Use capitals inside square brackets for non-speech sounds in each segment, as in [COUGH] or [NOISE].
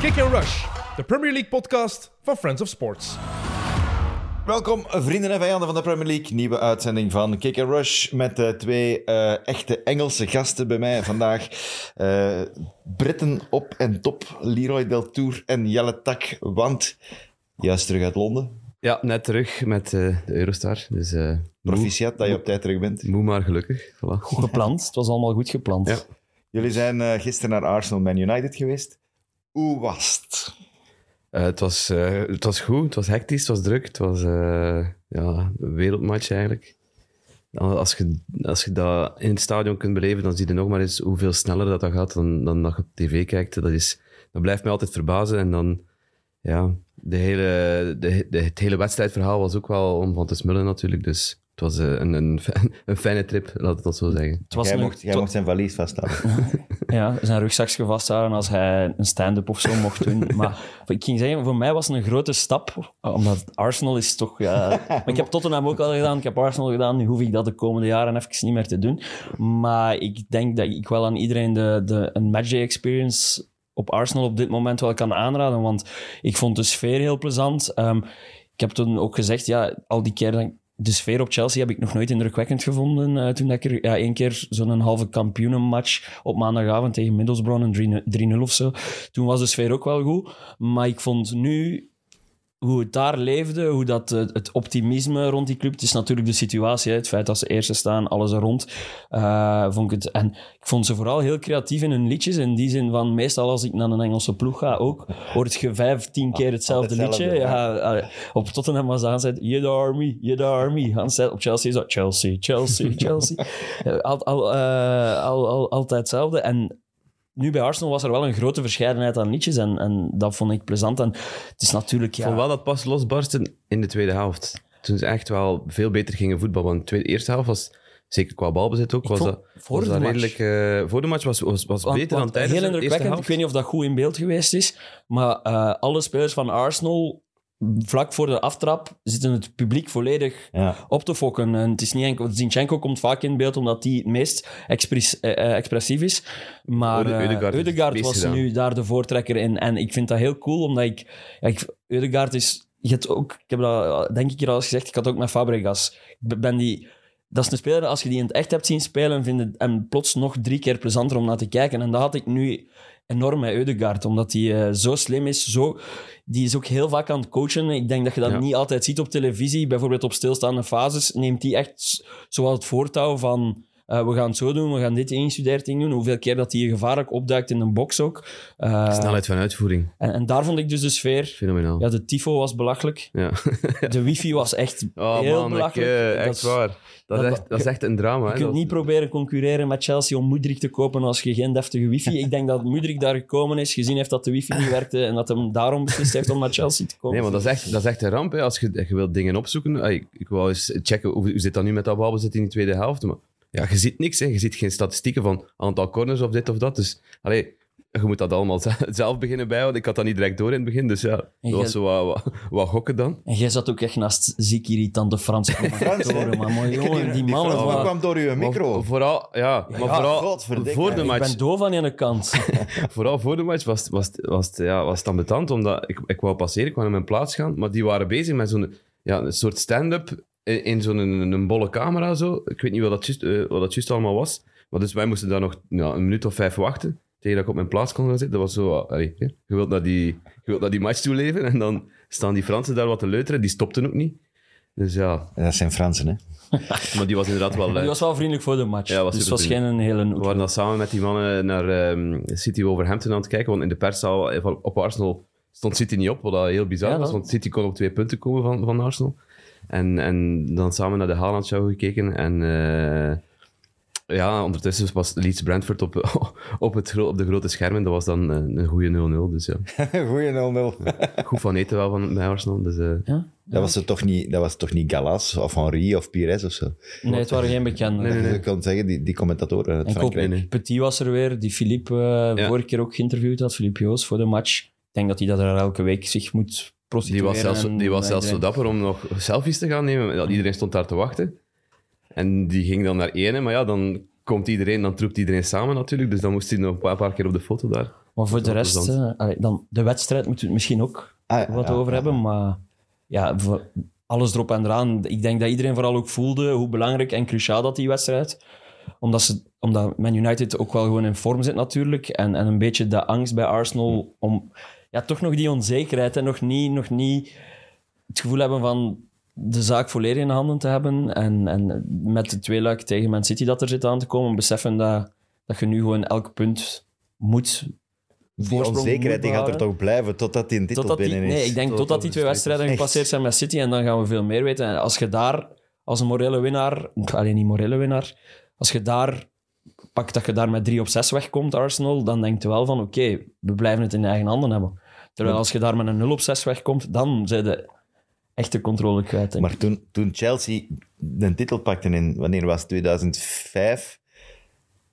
Kick and Rush, de Premier League podcast van Friends of Sports. Welkom, vrienden en vijanden van de Premier League. Nieuwe uitzending van Kick and Rush met uh, twee uh, echte Engelse gasten bij mij vandaag. Uh, Britten op en top, Leroy Deltour en Jelle Tak, want juist terug uit Londen. Ja, net terug met de Eurostar. Dus, Proficiat dat je op tijd terug bent. Moe maar gelukkig. Voilà. Goed gepland, het was allemaal goed gepland. Ja. Jullie zijn gisteren naar Arsenal Man United geweest. Hoe was het? Uh, het, was, uh, het was goed, het was hectisch, het was druk. Het was uh, ja, een wereldmatch eigenlijk. Als je, als je dat in het stadion kunt beleven, dan zie je nog maar eens hoeveel sneller dat, dat gaat dan, dan dat je op tv kijkt. Dat, is, dat blijft mij altijd verbazen. En dan, ja, de hele, de, de, het hele wedstrijdverhaal was ook wel om van te smullen natuurlijk. Dus het was een, een, [LAUGHS] een fijne trip, laat het dat zo zeggen. Het was jij, een, mocht, jij mocht zijn valies vasthouden. [LAUGHS] ja, zijn rugzakje vasthouden als hij een stand-up of zo mocht doen. [LAUGHS] Maar ik ging zeggen, voor mij was het een grote stap, omdat Arsenal is toch... Ja, maar ik heb Tottenham ook al gedaan, ik heb Arsenal gedaan, nu hoef ik dat de komende jaren even niet meer te doen. Maar ik denk dat ik wel aan iedereen de, de, een matchday experience op Arsenal op dit moment wel kan aanraden, want ik vond de sfeer heel plezant. Um, ik heb toen ook gezegd, ja, al die keren de sfeer op Chelsea heb ik nog nooit indrukwekkend gevonden. Uh, toen ik er ja, één keer zo'n halve kampioenenmatch op maandagavond tegen Middlesbrough, een 3-0 of zo. Toen was de sfeer ook wel goed. Maar ik vond nu hoe het daar leefde, hoe dat, het optimisme rond die club. Het is natuurlijk de situatie, het feit dat ze eerste staan, alles er rond. Uh, vond ik het, en ik vond ze vooral heel creatief in hun liedjes. In die zin van, meestal als ik naar een Engelse ploeg ga ook, hoort je vijf, tien keer hetzelfde liedje. Ja, uh, op Tottenham was aanzet, je the army, je the army. Op Chelsea is dat Chelsea, Chelsea, Chelsea. [LAUGHS] al, al, uh, al, al, altijd hetzelfde. En nu bij Arsenal was er wel een grote verscheidenheid aan liedjes en, en dat vond ik plezant. En het is natuurlijk... Ja... Ik vond wel dat pas losbarsten in de tweede helft. Toen ze echt wel veel beter gingen voetballen. Want de tweede, eerste helft was, zeker qua balbezit ook, was dat, voor was de dat match. redelijk... Uh, voor de match was, was, was Want- beter want dan tijdens Heel de eerste indrukwekkend. helft. Ik weet niet of dat goed in beeld geweest is, maar eh, alle spelers van Arsenal vlak voor de aftrap zitten het publiek volledig Ja. op te fokken. En het is niet enkel... Zinchenko komt vaak in beeld omdat hij het meest expres- eh, eh, expressief is. Maar Ode- eh, was gedaan. nu daar de voortrekker in. En ik vind dat heel cool, omdat ik... Ja, ik is... Je hebt ook, ik heb dat denk ik hier al eens gezegd, ik had ook met Fabregas. Ik ben die... Dat is een speler, als je die in het echt hebt zien spelen, vind je hem plots nog drie keer plezanter om naar te kijken. En dat had ik nu enorm met Ødegaard, omdat hij eh, zo slim is. Zo, die is ook heel vaak aan het coachen. Ik denk dat je dat Ja. niet altijd ziet op televisie. Bijvoorbeeld op stilstaande fases neemt hij echt s- zowel het voortouw van... eh, we gaan het zo doen, we gaan dit ingestudeerd ding doen. Hoeveel keer dat hij gevaarlijk opduikt in een box ook. Eh, Snelheid van uitvoering, en, en daar vond ik dus de sfeer... fenomenaal. Ja, de tifo was belachelijk. Ja. [LAUGHS] De wifi was echt Oh heel man, belachelijk. ik, eh, Dat echt is- waar. Dat, dat- is echt, dat is echt een drama. Je hè. kunt niet proberen concurreren met Chelsea om Moedrik te kopen als je geen deftige wifi... Ik denk dat Moedrik daar gekomen is, gezien heeft dat de wifi niet werkte en dat hem daarom beslist heeft om naar Chelsea te komen. Nee, maar dat is echt, dat is echt een ramp. Hè. Als je, je wilt dingen opzoeken. Ah, Ik, ik wou eens checken hoe, hoe zit dat nu met dat balbezit in die tweede helft. Maar ja, je ziet niks. Hè. Je ziet geen statistieken van aantal corners of dit of dat. Dus allee, je moet dat allemaal ze- [LAUGHS] zelf beginnen bijhouden. Ik had dat niet direct door in het begin. Dus ja, dat je- was zo wat, wat, wat gokken dan. En jij zat ook echt naast ziek irritante Franse Frans, commentatoren. Maar mooi jongen, die man... Frans maar- kwam door uw micro. Maar vooral, ja, maar ja, vooral voor de Ik match. Ik ben doof aan de ene kant. [LAUGHS] Vooral voor de match was, het- was, was, ja, was het ambetant, omdat ik, ik wou passeren, ik wou naar mijn plaats gaan, maar die waren bezig met zo'n ja, een soort stand-up in, in zo'n een, een bolle camera. Zo. Ik weet niet wat dat juist, eh, wat dat juist allemaal was. Maar dus wij moesten daar nog ja, een minuut of vijf wachten, tegen dat ik op mijn plaats kon gaan zitten. Dat was zo, ah, allee, je, wilt naar die, je wilt naar die match toe leven en dan staan die Fransen daar wat te leuteren, die stopten ook niet. Dus ja, Dat zijn Fransen, hè? [LAUGHS] maar die was inderdaad wel... Die eh, was wel vriendelijk voor de match. Ja, was dus het was geen een hele... We waren dan samen met die mannen naar ehm, City Wolverhampton aan het kijken, want in de perszaal eh, op Arsenal stond City niet op, wat heel bizar Ja, was, want City kon op twee punten komen van, van Arsenal. En, en dan samen naar de Haaland Show gekeken en eh, ja, ondertussen was Leeds Brentford op, [LAUGHS] op, het, op de grote schermen, dat was dan eh, een goede 0-0, dus ja. [LAUGHS] Goeie 0-0. Goed van eten wel van, bij Arsenal, dus eh, Ja? Dat was, het toch niet, dat was toch niet Galas of Henri of Pires of zo? Nee, het waren geen bekenden. Nee, Je kan zeggen, die, die commentatoren uit En Frankrijk. nee, nee. Petit was er weer, die Philippe Ja. vorige keer ook geïnterviewd had, Philippe Joos, voor de match. Ik denk dat hij dat er elke week zich moet die was zelfs, en die was zelfs zo dapper om nog selfies te gaan nemen. Ja, Iedereen stond daar te wachten. En die ging dan naar ene, maar ja, dan komt iedereen, dan troept iedereen samen natuurlijk. Dus dan moest hij nog een paar, paar keer op de foto daar. Maar voor de rest, eh, allee, dan, de wedstrijd moeten we het misschien ook Ah, wat ja, over ja. hebben. Maar ja, voor alles erop en eraan. Ik denk dat iedereen vooral ook voelde hoe belangrijk en cruciaal dat die wedstrijd. Omdat, ze, omdat Man United ook wel gewoon in vorm zit natuurlijk. En, en een beetje de angst bij Arsenal om... Ja, toch nog die onzekerheid en nog niet, nog niet het gevoel hebben van de zaak volledig in handen te hebben. En, en met de tweeluik tegen Man City dat er zit aan te komen, beseffen dat, dat je nu gewoon elk punt moet Die onzekerheid die gaat er toch blijven totdat die een titel Totdat die, binnen is. nee, ik denk Totdat totdat die twee wedstrijden gepasseerd zijn met City en dan gaan we veel meer weten. En als je daar als een morele winnaar, alleen niet morele winnaar, als je daar pakt dat je daar met 3 op 6 wegkomt, Arsenal, dan denk je wel van oké, we blijven het in eigen handen hebben. Terwijl als je daar met een 0 op 6 wegkomt, dan zijn de echte controle kwijt. denk. Maar toen, toen Chelsea de titel pakte in, wanneer was het, 2005,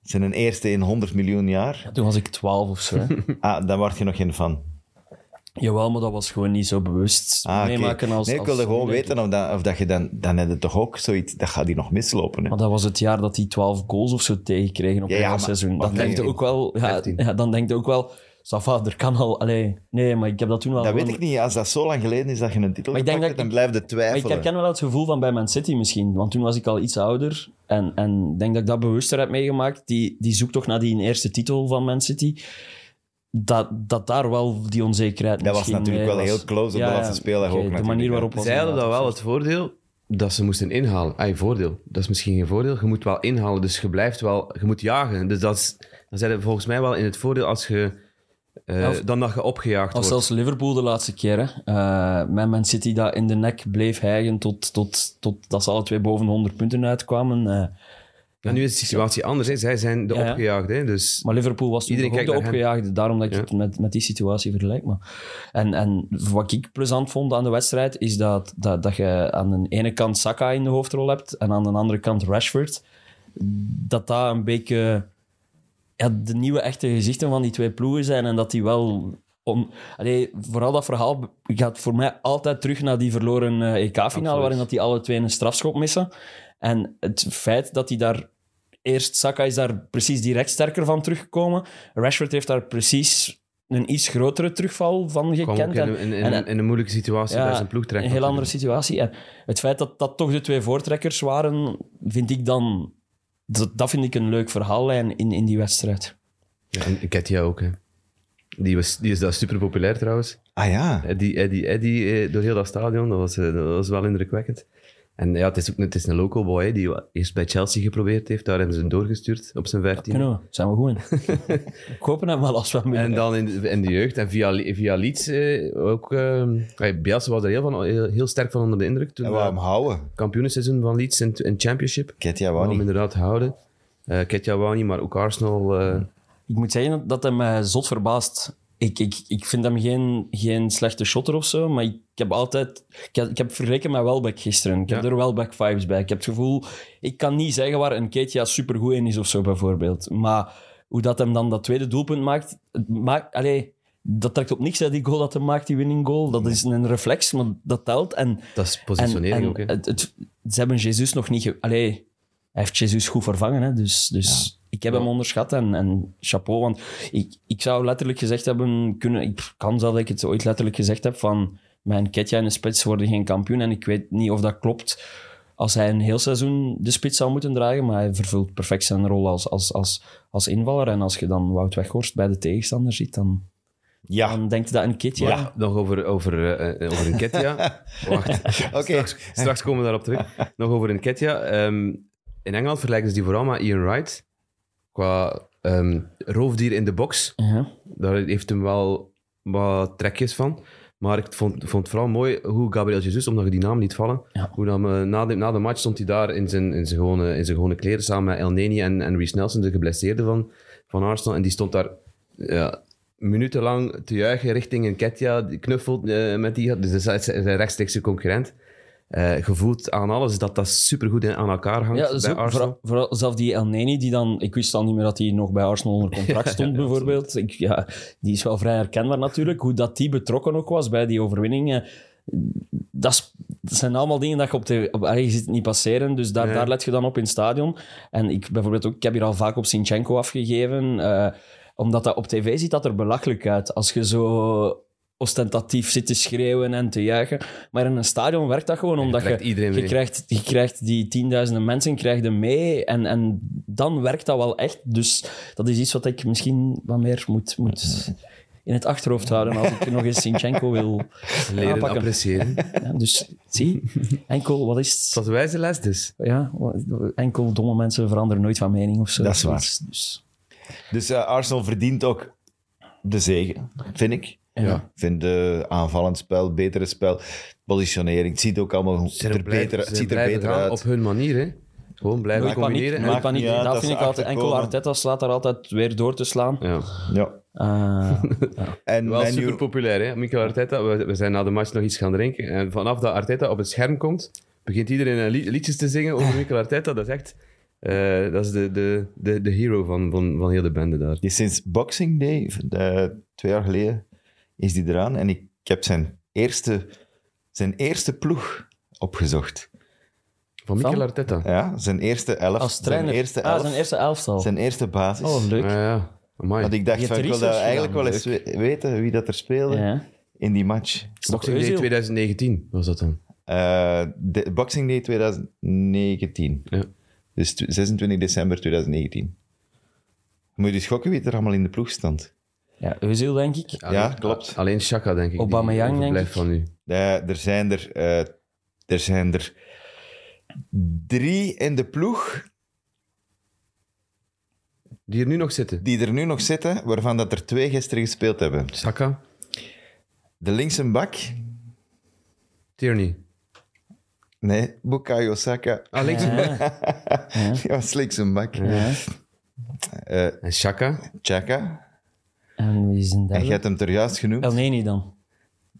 zijn eerste in 100 miljoen jaar, Toen was ik 12 of zo. hè. [LAUGHS] ah, dan word je nog geen fan. Jawel, maar dat was gewoon niet zo bewust Ah, meemaken als... nee, ik als wilde gewoon weten of dat, of dat je dan... Dan heb je toch ook zoiets... Dat gaat die nog mislopen, hè? Maar dat was het jaar dat die 12 goals of zo tegenkregen op Ja, een ja, seizoen. maar Dan denk je ook wel... Ja, 15. ja, dan denk je ook wel... Safa, er kan al... Allee, nee, maar ik heb dat toen wel... Dat weet ik niet. Als dat zo lang geleden is dat je een titel Maar ik hebt, dat dan ik- blijf je Maar ik herken wel het gevoel van bij Man City misschien. Want toen was ik al iets ouder. En, en ik denk dat ik dat bewuster heb meegemaakt. Die, die zoektocht naar die eerste titel van Man City. Dat, dat daar wel die onzekerheid Dat was natuurlijk wel was. heel close op Ja, de laatste speeldag ook De natuurlijk, manier waarop Zij hadden dat wel het voordeel dat ze moesten inhalen. Ay, voordeel. Dat is misschien geen voordeel. Je moet wel inhalen, dus je blijft wel... Je moet jagen. Dus dat is, dan zijn we volgens mij wel in het voordeel als je... eh, of- dan dat je opgejaagd wordt. zelfs Liverpool de laatste keer. Hè. Eh, met Man City dat in de nek bleef hijgen tot, tot, tot dat ze alle twee boven de 100 punten uitkwamen. En nu is de situatie anders. Hè. Zij zijn de Ja, opgejaagden. Dus maar Liverpool was toen ook de opgejaagde, daarom dat ik Ja. het met, met die situatie vergelijk. Maar. En, en wat ik plezant vond aan de wedstrijd, is dat, dat, dat je aan de ene kant Saka in de hoofdrol hebt en aan de andere kant Rashford. Dat dat een beetje ja, de nieuwe echte gezichten van die twee ploegen zijn en dat die wel... Om, allee, vooral dat verhaal gaat voor mij altijd terug naar die verloren eh, EK-finale, waarin dat die alle twee een strafschop missen. En het feit dat die daar... Eerst, Saka is daar precies direct sterker van teruggekomen. Rashford heeft daar precies een iets grotere terugval van gekend. in, in, in, en- in een moeilijke situatie Ja, bij zijn ploeg een heel andere situatie. En het feit dat dat toch de twee voortrekkers waren, vind ik dan... Dat, dat vind ik een leuk verhaallijn in, in die wedstrijd. Ja, en Ketia ook. Hè. Die, was, die is daar super populair trouwens. Ah ja. Eddie, Eddie, Eddie eh, door heel dat stadion, dat was, eh, dat was wel indrukwekkend. En ja, het is ook het is een local boy die eerst bij Chelsea geprobeerd heeft. Daar hebben ze hem doorgestuurd op zijn 15. Kunnen we? Zijn we goed in. [LAUGHS] ik hoop hem wel als we hem En dan in de, in de jeugd. En via, via Leeds eh, ook... eh Bielsa was er heel, van, heel, heel sterk van onder de indruk. Toen En we we hem houden. kampioenenseizoen van Leeds in, in Championship. Hem niet. inderdaad houden. Eh niet, maar ook Arsenal... eh, Ik moet zeggen dat hij mij zot verbaast. Ik, ik, ik vind hem geen, geen slechte shotter of zo, maar ik heb altijd... Ik heb, ik heb vergeleken met Welbeck gisteren. Ik heb er Welbeck-vibes bij. Ik heb het gevoel... Ik kan niet zeggen waar een Ketia supergoed in is of zo, bijvoorbeeld. Maar hoe dat hem dan dat tweede doelpunt maakt... maakt allee, dat trekt op niks uit die goal dat hij maakt, die winning goal. Dat is een reflex, maar dat telt. En, dat is positionering en ook. Hè. het, het- ze hebben Jesus nog niet... Ge, allee, hij heeft Jesus goed vervangen, hè, dus... dus Ik heb hem onderschat en, en chapeau, want ik, ik zou letterlijk gezegd hebben kunnen... Ik kan zelf dat ik het ooit letterlijk gezegd heb van mijn Ketja en de spits worden geen kampioen en ik weet niet of dat klopt als hij een heel seizoen de spits zou moeten dragen, maar hij vervult perfect zijn rol als, als, als, als invaller en als je dan Wout Weghorst bij de tegenstander ziet, dan, Ja. dan denkt je dat een Ketja... Ja, nog over, over, eh, over een Ketja. [LAUGHS] Wacht, Oké. straks, straks komen we daarop terug. Nog over een Ketja. Ehm, in Engeland vergelijken ze die vooral met Ian Wright. Qua ehm, roofdier in de box. Ja. Daar heeft hem wel wat trekjes van. Maar ik vond, vond het vooral mooi hoe Gabriel Jesus, omdat je die naam niet vallen, Ja. hoe dan, eh, na, de, na de match stond hij daar in zijn, in zijn, gewone, in zijn gewone kleren samen met El Neni en, en Reece Nelson, de geblesseerde van, van Arsenal. En die stond daar ja, minutenlang te juichen richting een Ketja, die knuffelt eh, met die. Dus dat is zijn rechtstreekse concurrent. Eh gevoeld aan alles dat dat supergoed aan elkaar hangt Ja, bij Arsenal. vooral, vooral zelf die El Neni, die dan... Ik wist al niet meer dat hij nog bij Arsenal onder contract [LAUGHS] stond, bijvoorbeeld. Ik, ja, die is wel vrij herkenbaar natuurlijk. Hoe dat die betrokken ook was bij die overwinningen. Dat, is- dat zijn allemaal dingen dat je op de... Op, je ziet het niet passeren, dus daar, daar let je dan op in het stadion. En ik bijvoorbeeld ook... Ik heb hier al vaak op Sinchenko afgegeven. eh, Omdat dat op tv ziet dat er belachelijk uit. Als je zo ostentatief zit te schreeuwen en te juichen. Maar in een stadion werkt dat gewoon omdat je, trekt iedereen je, mee. krijgt, je krijgt die tienduizenden mensen krijg je mee. En, en dan werkt dat wel echt. Dus dat is iets wat ik misschien wat meer moet, moet in het achterhoofd houden als ik nog eens Sinchenko wil [LAUGHS] Leren aanpakken. appreciëren. Ja, dus zie, enkel, wat is het? was een wijze les dus. Ja, enkel domme mensen veranderen nooit van mening of zo. Dat is Zoiets. Dus, Dus eh, Arsenal verdient ook de zegen, vind ik. Ja. Ik vind de aanvallend spel, betere spel, positionering. Het ziet ook allemaal Ze er blijven- beter, ze het ziet er beter uit. Op hun manier, hè. Gewoon blijven Nooit paniek, combineren. paniek. niet uit dat dat vind ik altijd enkel. Arteta slaat daar altijd weer door te slaan. Ja. Ja. Eh, [LAUGHS] En Wel super populair, hè? Mikel Arteta. We, we zijn na de match nog iets gaan drinken. En vanaf dat Arteta op het scherm komt, begint iedereen een lied- liedjes te zingen over [LAUGHS] Mikel Arteta. Dat is echt... eh, dat is de, de, de, de hero van, van, van heel de bende daar. die sinds Boxing Day, eh, twee jaar geleden, is die eraan. En ik, ik heb zijn eerste, zijn eerste ploeg opgezocht. Van Mikel? Arteta. Ja, zijn eerste elf. als trainer. Zijn eerste ah, elf. zijn eerste elftal. Zijn eerste basis. Oh, leuk. Ja, ja. Amai. Want ik dacht, Je van, ik wil dat research eigenlijk wel eens we- weten wie dat er speelde Ja. in die match. Boxing Day Özil? 2019 was dat dan. Eh, de, Boxing Day 2019. Ja. Dus tw- 26 december 2019. Moet je dus gokken wie er allemaal in de ploeg stond. Ja, Özil, denk ik. Ja, klopt. Alleen Chaka, denk ik. Aubameyang, denk ik. van nu. Er, zijn er, eh, er zijn er drie in de ploeg Die er nu nog zitten. die er nu nog zitten, waarvan dat er twee gisteren gespeeld hebben. Saka, De linkse bak, Tierney. nee, Bukayo Saka. Ah, links. Ja. [LAUGHS] Die was linkse bak. Ja. Eh, En Chaka. Chaka. En wie is een En derde? je hebt hem er juist genoemd. El Neni dan.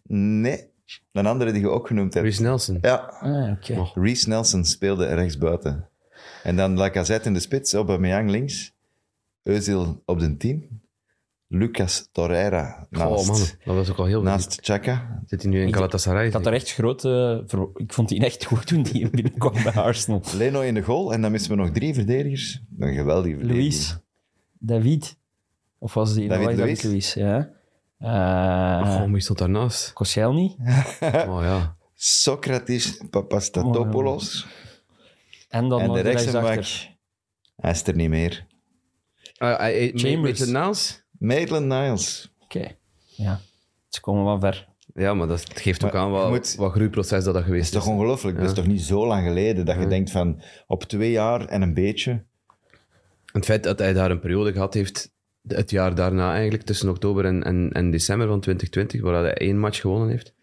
Nee, een andere die je ook genoemd hebt. Reece Nelson. Ja, Ah, oké. Oh. Reece Nelson speelde rechtsbuiten. En dan Lacazette in de spits, Aubameyang links. Özil op de 10. Lucas Torreira Oh naast, man, dat was ook al heel veel. naast Chaka. Zit hij nu in Galatasaray? Ik had er echt grote... Ik vond die echt goed toen die binnenkwam bij Arsenal. Leno in de goal. En dan missen we nog drie verdedigers. Een geweldige verdediging. Luis. David. Of was die... David Luiz? Luiz, ja. Eh Oh, wie stond daarnaast? [LAUGHS] Koscielny. [LAUGHS] Oh ja. Socrates Papastatopoulos. En dan en nog de rechtsachter. hij is er niet meer. Uh, Chambers. Chambers. Naals? Maitland Niles. Oké. Ja. Ze komen wel ver. Ja, maar dat geeft ook Maar aan wat, moet- wat groeiproces dat dat Dat geweest is toch is. ongelooflijk? Dat is toch niet zo lang geleden dat je Ja. denkt van op twee jaar en een beetje. Het feit dat hij daar een periode gehad heeft, het jaar daarna eigenlijk, tussen oktober en, en, en december van 2020, waar hij één match gewonnen heeft,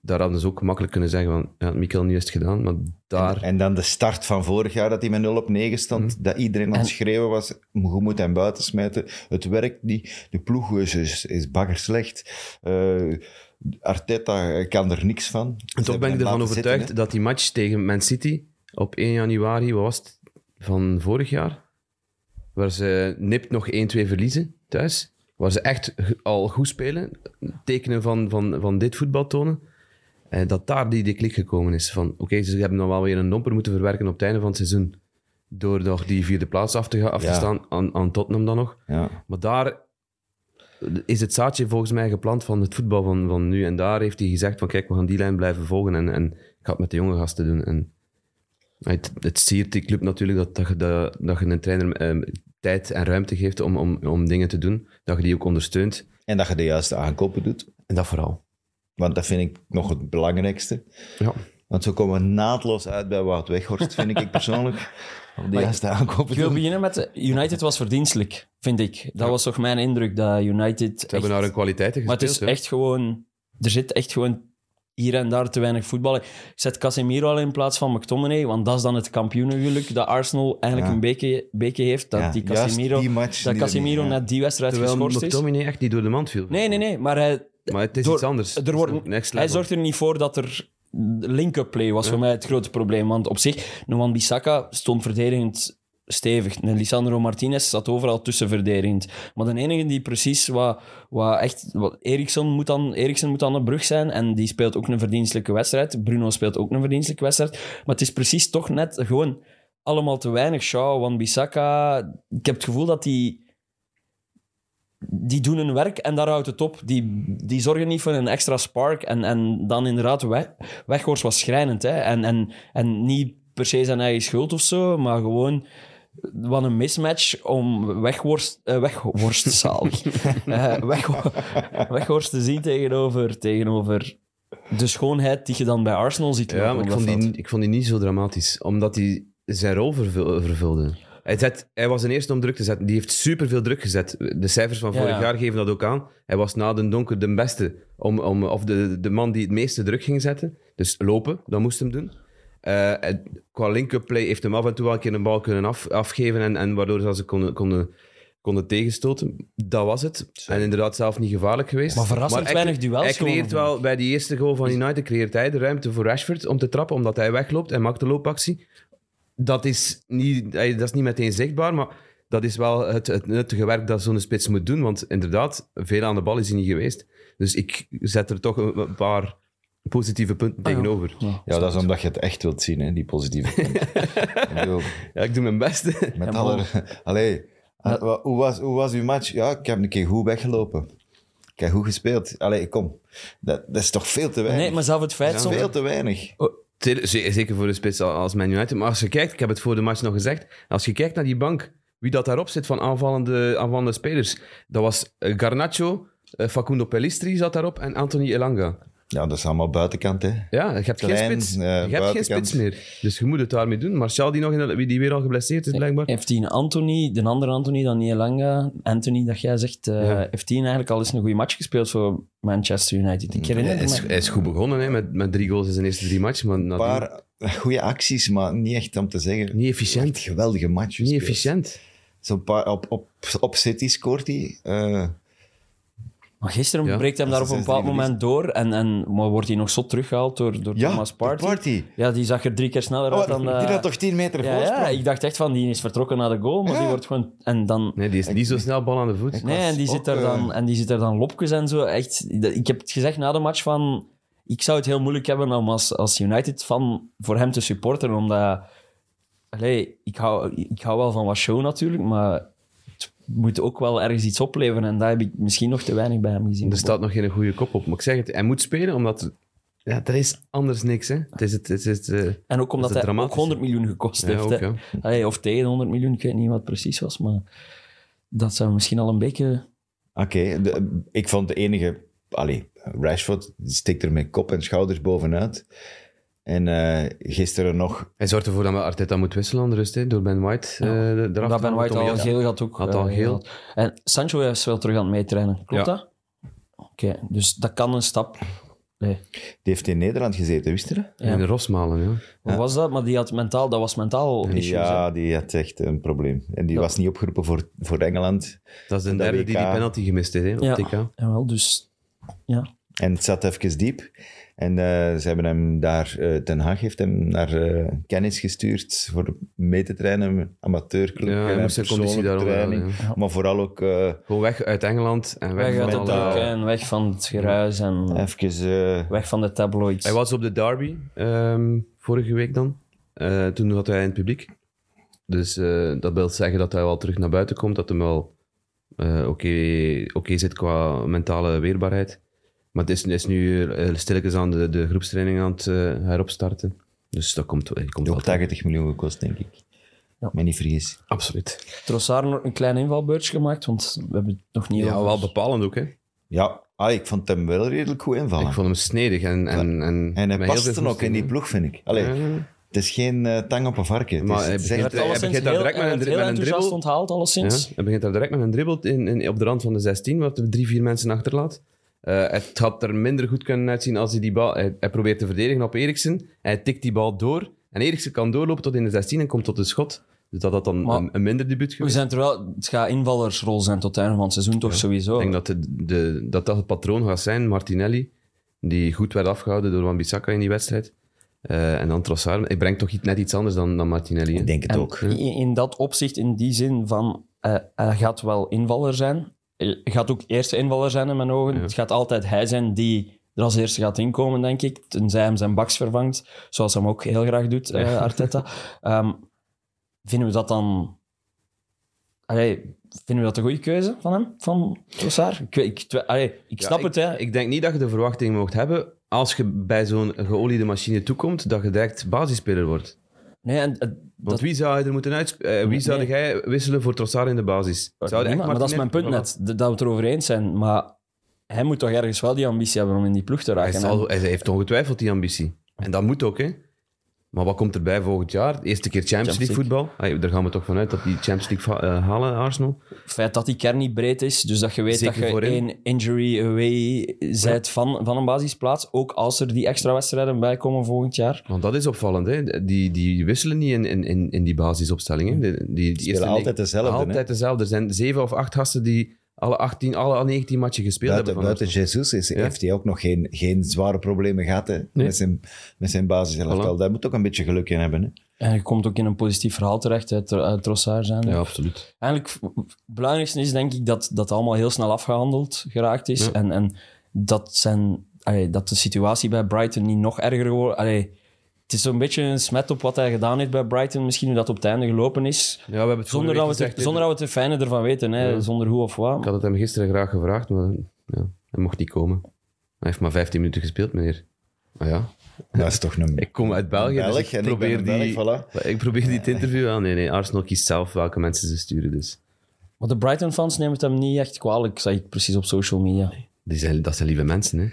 daar hadden ze ook makkelijk kunnen zeggen van, ja, Mikkel, nu is het gedaan, maar daar... En dan de start van vorig jaar, dat hij met 0 op 9 stond. Dat iedereen aan het En- schreeuwen was, je moet hem buiten smijten. Het werkt niet. De ploeg is, is, is baggerslecht. Eh Arteta kan er niks van. En toch ben ik ervan overtuigd zitten, dat die match tegen Man City op 1 januari, wat was het, van vorig jaar, waar ze nipt nog 1-2 verliezen thuis, waar ze echt al goed spelen, tekenen van, van, van dit voetbal tonen, eh, dat daar die, die klik gekomen is van, oké, ze hebben dan wel weer een domper moeten verwerken op het einde van het seizoen, door nog die vierde plaats af te, af te staan aan, aan Tottenham dan nog. Ja. Maar daar is het zaadje volgens mij geplant van het voetbal van, van nu. En daar heeft hij gezegd van kijk, we gaan die lijn blijven volgen. En, en ik ga het met de jonge gasten doen. En het, het siert die club natuurlijk dat, dat, je, dat, dat je een trainer ehm, tijd en ruimte geeft om, om, om dingen te doen. Dat je die ook ondersteunt. En dat je de juiste aankopen doet. En dat vooral. Want dat vind ik nog het belangrijkste. Ja. Want zo komen we naadloos uit bij Wout Weghorst, vind ik persoonlijk. [LAUGHS] Om de juiste aankopen Ik wil doen. beginnen met... de- United was verdienstelijk, vind ik. Dat was toch mijn indruk, dat United... Ze hebben naar hun kwaliteiten Maar het gespeeld. is echt gewoon... Er zit echt gewoon hier en daar te weinig voetbal. Ik zet Casemiro al in plaats van McTominay, want dat is dan het kampioenengeluk dat Arsenal eigenlijk Ja. een beetje, beetje heeft. Dat Ja, die Casemiro, die match dat die Casemiro niet- ja. net die wedstrijd Terwijl geschorst is. McTominay echt niet door de mand viel. Nee, nee, nee. Maar hij, Maar het is door- iets anders. er wordt, Het is next hij zorgt er niet voor dat er link-up play was Ja. voor mij het grote probleem. Want op zich, Noan Bissaka stond verdedigend stevig. Lisandro Martinez zat overal tussen verdedigend. Maar de enige die precies wat, wat echt... Wat, Eriksen, moet dan, Eriksen moet dan een brug zijn en die speelt ook een verdienstelijke wedstrijd. Bruno speelt ook een verdienstelijke wedstrijd. Maar het is precies toch net gewoon allemaal te weinig. Shaw, Wan Bissaka... Ik heb het gevoel dat die die doen hun werk en daar houdt het op. Die, die zorgen niet voor een extra spark. En, en dan inderdaad, weg, Weghorst was schrijnend. Hè? En, en, en niet per se zijn eigen schuld of zo, maar gewoon wat een mismatch om Weghorst, eh, Weghorst zalig, [LAUGHS] Eh, weg, Weghorst te zien tegenover, tegenover de schoonheid die je dan bij Arsenal ziet. Ja, maar ik vond, die, ik vond die niet zo dramatisch. Omdat hij zijn rol vervul- vervulde. Hij, zet, hij was de eerste om druk te zetten. Die heeft superveel druk gezet. De cijfers van Ja, vorig ja. jaar geven dat ook aan. Hij was na de donker de beste. Om, om, of de, de man die het meeste druk ging zetten. Dus lopen, dat moest hem doen. Eh, en qua link-up play heeft hem af en toe wel een keer een bal kunnen af, afgeven. En, en waardoor ze konden, konden, konden tegenstoten. Dat was het. En inderdaad zelf niet gevaarlijk geweest. Maar verrassend hij- weinig duels Hij creëert wel, bij die eerste goal van United, creëert hij de ruimte voor Rashford om te trappen, omdat hij wegloopt en maakt de loopactie. Dat is niet, dat is niet meteen zichtbaar, maar dat is wel het, het nuttige werk dat zo'n spits moet doen. Want inderdaad, veel aan de bal is hij niet geweest. Dus ik zet er toch een paar positieve punten tegenover. Ja. Ja, dat is omdat je het echt wilt zien, hè, die positieve punten. Ik [LAUGHS] bedoel, ik doe mijn best. met alle... Allee, ah, wa- hoe, was, hoe was uw match? Ja, ik heb een keer goed weggelopen. Ik heb goed gespeeld. Allee, kom. Dat, dat is toch veel te weinig? Nee, maar zelf het feit... soms- Veel te weinig. Zeker zeker voor de spits als Man United. Maar als je kijkt, ik heb het voor de match nog gezegd, als je kijkt naar die bank, wie dat daarop zit van aanvallende, aanvallende spelers, dat was eh, Garnacho, eh, Facundo Pellistri zat daarop en Anthony Elanga. Ja, dat is allemaal buitenkant, hè. Ja, je hebt geen spits. eh, je hebt geen spits meer. Dus je moet het daarmee doen. Martial, die, nog in de- die weer al geblesseerd is, blijkbaar. Heeft hij een Anthony, de andere Anthony dan Nielanga, Anthony dat jij zegt, eh, Ja. heeft hij eigenlijk al eens een goede match gespeeld voor Manchester United? Ik herinner Hij me. is, hij is goed begonnen hè, met, met drie goals in zijn eerste drie matchen. Maar Een nadien paar goede acties, maar niet echt om te zeggen. niet efficiënt. Geweldige match Niet gespeeld. efficiënt. Zo'n paar, op, op, op City scoort hij. eh, Maar gisteren Ja, breekt hem daar op een bepaald moment door en, en maar wordt hij nog zot teruggehaald door, door ja, Thomas Partey. Party. Ja, die zag er drie keer sneller uit Oh, dan... die eh, had toch 10 meter ja, voorsprong? ja, ik dacht echt van, die is vertrokken naar de goal, maar Ja. die wordt gewoon... En dan... Nee, die is niet zo snel bal aan de voet. Nee, en die, zit er dan, eh, en die zit er dan lopjes en zo. Echt, ik heb het gezegd na de match van... Ik zou het heel moeilijk hebben om als, als United-fan voor hem te supporteren, omdat... Allee, ik hou, ik hou wel van wat show natuurlijk, maar moet ook wel ergens iets opleveren. En daar heb ik misschien nog te weinig bij hem gezien. Er staat nog geen goede kop op. Maar ik zeg het, hij moet spelen, omdat... er- Ja, er is anders niks, hè. Het is het... Het is het eh, En ook omdat Dat is hij het ook 100 miljoen gekost ja, heeft. ook, hè. ja. Allee, of tegen 100 miljoen, ik weet niet wat het precies was, maar dat zou misschien al een beetje... Oké, ik vond de enige... Allee, Rashford die stikt er met kop en schouders bovenuit. En eh, gisteren nog... Hij zorgt ervoor dat we Arteta moet wisselen aan de rust, hè, door Ben White eh, Ja. eraf te Dat Ben White al ja. geel had ook. Had al eh, geel. gehad. En Sancho is wel terug aan het meetrainen, klopt Ja. dat? Oké, dus dat kan een stap. Nee. Die heeft in Nederland gezeten, wist je dat? Ja. In de Rosmalen, ja. Hoe was dat? Maar die had mentaal, dat was mentaal issues. ja, hè. die had echt een probleem. En die Ja. was niet opgeroepen voor, voor Engeland. Dat is de derde die die penalty gemist heeft, hè, op Ja. TK. Jawel, dus ja. En het zat even diep. En eh, ze hebben hem daar... eh Ten Haag heeft hem naar eh, kennis gestuurd voor mee te trainen, amateurclub. Ja, hij en moest zijn conditie persoonlijke daarom training. Maar vooral ook eh, Gewoon weg uit Engeland en weg, van het alle- en weg van het geruis en even... eh, weg van de tabloids. Hij was op de derby ehm, vorige week dan. Eh, toen had hij in het publiek. Dus eh, dat wil zeggen dat hij wel terug naar buiten komt. Dat hij wel eh, oké oké zit qua mentale weerbaarheid. Maar het is, is nu uh, stilletjes aan de, de groepstraining aan het eh, heropstarten. Dus dat komt, eh, komt ook 80 miljoen gekost, denk ik. Ja. Mij niet vergis. Absoluut. Trossard nog een klein invalbeurtje gemaakt, want we hebben het nog niet Ja, over- wel bepalend ook. Hè. Ja, ah, ik vond hem wel redelijk goed invallen. Ik vond hem snedig en, en, en, En hij veel paste ook in die ploeg, vind ik. Allee. Het is geen eh, tang op een varken. Het Maar is, hij het is begint- echt- Hij werd alleszins begint daar heel, direct met hij een werd dri- heel met een enthousiast dribbel. onthaald, alleszins. Ja, hij begint daar direct met een dribbel in, in, op de rand van de 16, waar hij drie, vier mensen achterlaat. Eh, het had er minder goed kunnen uitzien als hij die bal... Hij, hij probeert te verdedigen op Eriksen. Hij tikt die bal door. En Eriksen kan doorlopen tot in de 16 en komt tot de schot. Dus dat had dan Maar- een, een minder debuut We geweest. zijn terwijl, het gaat invallersrol zijn tot het einde van het seizoen, toch sowieso. Ik denk dat, de, de, dat dat het patroon gaat zijn. Martinelli, die goed werd afgehouden door Wan-Bissaka in die wedstrijd. Eh, en dan Trossard. Hij brengt toch iets- net iets anders dan, dan Martinelli. hè? Ik denk het En ook. in, in dat opzicht, in die zin van, eh, hij gaat wel invaller zijn. Gaat ook eerste invaller zijn in mijn ogen. Het gaat altijd hij zijn die er als eerste gaat inkomen, denk ik. Tenzij hem zijn baks vervangt, zoals hij hem ook heel graag doet, eh, Arteta. [LAUGHS] Ehm, vinden we dat dan... Allee, vinden we dat een goede keuze van hem, van Trossard? Ik, ik, allee, ik Ja, snap ik, het, hè. Ik denk niet dat je de verwachting mocht hebben als je bij zo'n geoliede machine toekomt, dat je direct basisspeler wordt. Nee, en, Want dat, wie zou er moeten uitspreken? wie zou Nee. jij wisselen voor Trossard in de basis? Zou echt niemand, maar dat is mijn punt net, dat we het erover eens zijn. Maar hij moet toch ergens wel die ambitie hebben om in die ploeg te Hij, raken. zal- En- hij heeft ongetwijfeld die ambitie. En dat moet ook, hè. Maar wat komt erbij volgend jaar? De eerste keer Champions League voetbal. Allee, daar gaan we toch vanuit dat die Champions League eh, halen, Arsenal. Het feit dat die kern niet breed is, dus dat je weet Zeker dat je voorin. één injury away bent van, van een basisplaats, ook als er die extra wedstrijden bij komen volgend jaar. Want dat is opvallend, hè. Die, die wisselen niet in, in, in, in die basisopstelling, hè. Die, die, die spelen altijd dezelfde, hè? Altijd dezelfde. Er zijn zeven of acht gasten die alle, 18, alle 19 matchen gespeeld Buiten, hebben. van buiten Jesus is, heeft hij ook nog geen, geen zware problemen gehad hè, Nee. met zijn, met zijn basiselftal. Voilà. Daar moet ook een beetje geluk in hebben. Hè. En je komt ook in een positief verhaal terecht uit, uit Trossard zijn. Ja, absoluut. Eigenlijk, het belangrijkste is denk ik dat dat allemaal heel snel afgehandeld geraakt is. Ja. En, en dat, zijn, allee, dat de situatie bij Brighton niet nog erger wordt. Allee, het is zo'n beetje een smet op wat hij gedaan heeft bij Brighton. Misschien hoe dat op het einde gelopen is. Ja, we hebben het Zonder dat, we het, zonder dat we het fijne ervan weten. Hè? Ja. Zonder hoe of wat. Ik had het hem gisteren graag gevraagd, maar ja, hij mocht niet komen. Hij heeft maar 15 minuten gespeeld, meneer. Maar ja, Dat is toch een ik kom uit België, Belg dus ik probeer, Belg, die, voilà. ik probeer die te interviewen. Ah, nee, nee, Arsenal kiest zelf welke mensen ze sturen. Dus. Maar de Brighton-fans nemen het hem niet echt kwalijk, zag ik precies op social media. Die zijn, dat zijn lieve mensen, hè.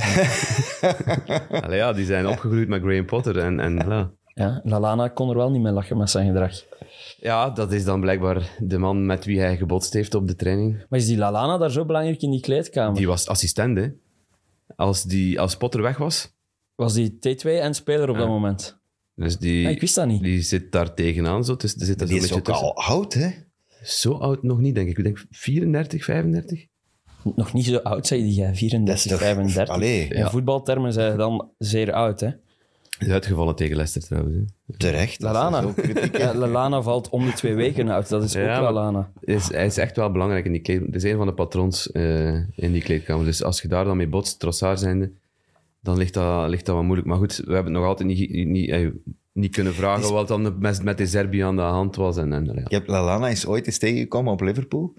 [LAUGHS] Allee, ja, die zijn opgegroeid met Graham Potter. En, en, ja. Ja, Lalana kon er wel niet mee lachen met zijn gedrag. ja, dat is dan blijkbaar de man met wie hij gebotst heeft op de training. Maar is die Lalana daar zo belangrijk in die kleedkamer? Die was assistent, hè. Als, die, als Potter weg was, Was die T2 en speler op Ja. dat moment? dus die, Ja, ik wist dat niet. die zit daar tegenaan. Zo, dus, er zit daar Die zo'n is beetje ook tussen. al oud, hè? Zo oud nog niet, denk ik. Ik denk 34, 35. Nog niet zo oud, zei jij, 34, 35. Allee, In Ja. voetbaltermen zijn ze dan zeer oud, hè? Is uitgevallen tegen Leicester trouwens. Hè. terecht. Lalana. is. Ja, Lalana valt om de twee weken uit. Dat is Ja, ook maar- Lalana. Hij is, hij is echt wel belangrijk in die kleedkamer. Het is een van de patrons eh, in die kleedkamer. Dus als je daar dan mee botst, Trossard zijnde, dan ligt dat, ligt dat wat moeilijk. Maar goed, we hebben het nog altijd niet, niet, eh, niet kunnen vragen wat dan met, met de Serbië aan de hand was. En, en, ja. Ik heb Lalana eens ooit eens tegengekomen op Liverpool.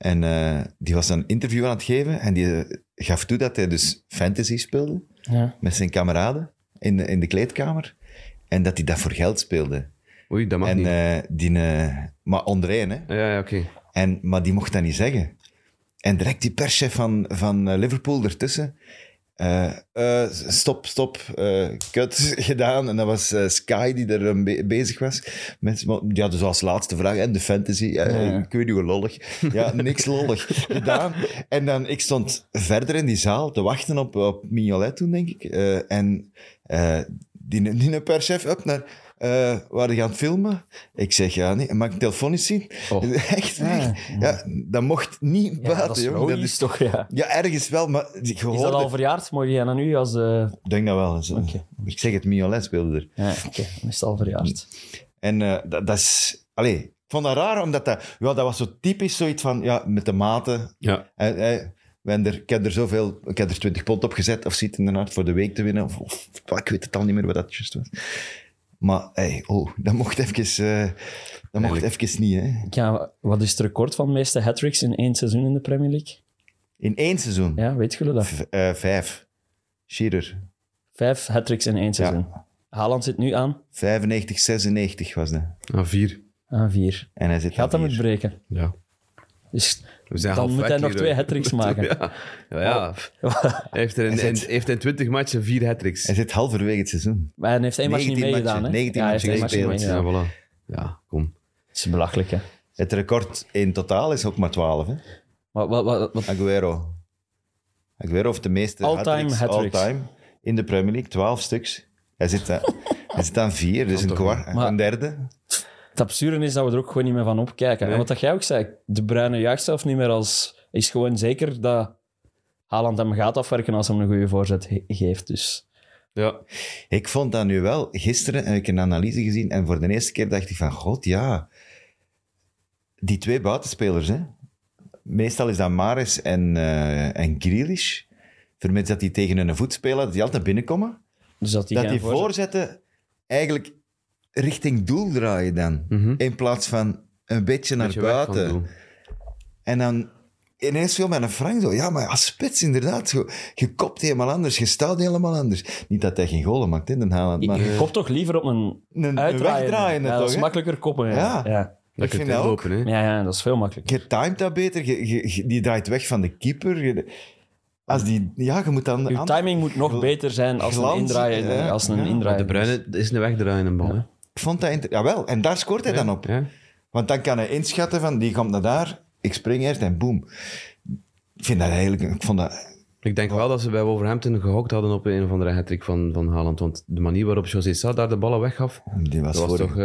En eh, die was een interview aan het geven. En die eh, gaf toe dat hij dus fantasy speelde Ja. met zijn kameraden in de, in de kleedkamer. En dat hij dat voor geld speelde. Oei, dat mag en niet. eh, die, eh, maar onder één, hè. ja, ja, oké. En, maar die mocht dat niet zeggen. En direct die perschef van, van Liverpool ertussen. Eh, eh, stop, stop, eh kut [LAUGHS] gedaan. En dat was Sky die er be- bezig was. Met, ja, dus als laatste vraag. En de fantasy. Ja. Ik weet niet hoe lollig. Ja, [LAUGHS] niks lollig gedaan. En dan, ik stond verder in die zaal te wachten op, op Mignolet toen, denk ik. En eh, die, die perschef, up naar... eh waren die aan het filmen? Ik zeg, ja, nee. Mag ik telefoon eens zien? Oh. [LAUGHS] Echt, Ja. echt. Ja, dat mocht niet Ja, buiten, dat is Dat is- toch? Ja. ja, ergens wel, maar je Is dat al verjaard? Mooi aan nu als... eh, Ik denk dat wel. Ik zeg het, Mignolet speelde er. Ja, oké. Dan is het al verjaard. En eh, dat, dat is... Allee, ik vond dat raar, omdat dat... Ja, dat was zo typisch zoiets van... Ja, met de maten. Ja. Hij, hij, er, ik heb er zoveel... Ik heb er 20 pond op gezet, of ziet inderdaad, voor de week te winnen. Of, of- ik weet het al niet meer wat dat juist was. Maar, hey, oh, dat mocht even... eh, dat mocht even niet, hè. Ja, wat is het record van de meeste hat-tricks in één seizoen in de Premier League? In één seizoen. Ja, weet jullie dat? V- eh, vijf. Shearer. Vijf hat-tricks in één seizoen. Haaland zit nu aan 95, 96 was dat. Ah, vier. aan vier. En hij zit Gaat dat aan met breken? Ja. Dus We zijn Dan moet hij nog twee hat-tricks maken. [LAUGHS] ja, ja, ja. Hij heeft, er in, [LAUGHS] Hij in, heeft in 20 matchen vier hat-tricks. Hij zit halverwege het seizoen. Maar hij heeft één match niet 19 meegedaan, hè? matchen, 19 ja, hij heeft één matchen gespeeld, Ja, voilà. Ja, kom. Het is belachelijk, hè? Het record in totaal is ook maar 12. Hè? Maar wat, wat, wat, Aguero. Aguero heeft de meeste All-time all-time in de Premier League. 12 stuks. Hij zit, aan- [LAUGHS] hij zit aan vier, dus een, kwart, Maar- een derde. Het absurde is dat we er ook gewoon niet meer van opkijken. Nee. En wat dat jij ook zei, de Bruine juicht zelf niet meer als... Is gewoon zeker dat Haaland hem gaat afwerken als hem een goede voorzet ge- geeft. Dus Ja. Ik vond dat nu wel. Gisteren heb ik een analyse gezien en voor de eerste keer dacht ik van, god ja. Die twee buitenspelers, hè. Meestal is dat Maris en, eh en Grealish. Vermits dat die tegen hun voet spelen, dat die altijd binnenkomen. Dus dat die, dat die voorzet- voorzetten eigenlijk richting doel draaien dan. Mhm. In plaats van een beetje naar Beetje buiten. En dan ineens viel mijn Frank zo. Ja, maar als spits inderdaad. Zo, je kopt helemaal anders, je staat helemaal anders. Niet dat hij geen golen maakt in Den Haaland, maar... Je kopt toch liever op een Een, een uitdraaiende. wegdraaiende ja, dat toch, is makkelijker koppen. Ja. Ja. Ja. Dat Ik je vind dat ook. lopen. Ja, ja, dat is veel makkelijker. Je timet dat beter, je, je- je- die draait weg van de keeper. Je- als die, ja, je moet dan... Je timing moet nog beter zijn als een ja, als een ja. De Bruyne is een wegdraaiende bal. Ik vond dat... Jawel, en daar scoort hij dan op. Ja. Want dan kan hij inschatten van, die komt naar daar, ik spring eerst en boom. Ik vind dat eigenlijk... Ik vond dat... Ik denk wel dat ze bij Wolverhampton gehokt hadden op een of andere hat van, van Haaland. Want de manier waarop José Sa daar de ballen weggaf, Die was, dat was voor... toch eh,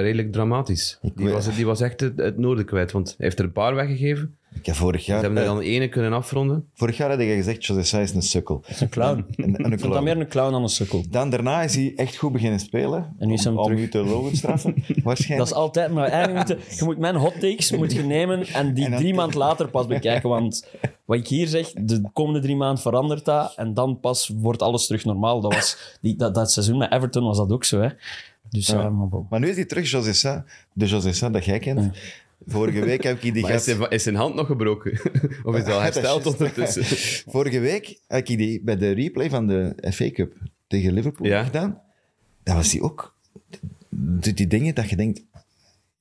redelijk dramatisch. Die weet- was, die was echt het, het noorden kwijt. Want hij heeft er een paar weggegeven. Ik heb vorig Ze jaar... hebben er eh, dan ene kunnen afronden. Vorig jaar had je gezegd, José Sa is een sukkel. Een clown. En, en een Ik vond dat clown. meer een clown dan een sukkel. Dan daarna is hij echt goed beginnen spelen. En nu is om, om terug. u te logen straffen, [LAUGHS] Dat waarschijnlijk. is altijd, maar eigenlijk moet je, je moet mijn hot takes moet je nemen en die En drie maanden later pas bekijken. Want wat ik hier zeg, de komende drie maanden verandert dat en dan pas wordt alles terug normaal. Dat, was, die, dat, dat seizoen met Everton was dat ook zo. Hè. Dus Ja. ja, maar nu is hij terug, José Sa. De José Sa dat jij kent. Vorige week heb ik die is gast... zijn, is zijn hand nog gebroken? [LAUGHS] of is dat hersteld ondertussen? [LAUGHS] Vorige week heb ik die bij de replay van de FA Cup tegen Liverpool Ja. gedaan. Dat was die ook. Doet die dingen dat je denkt...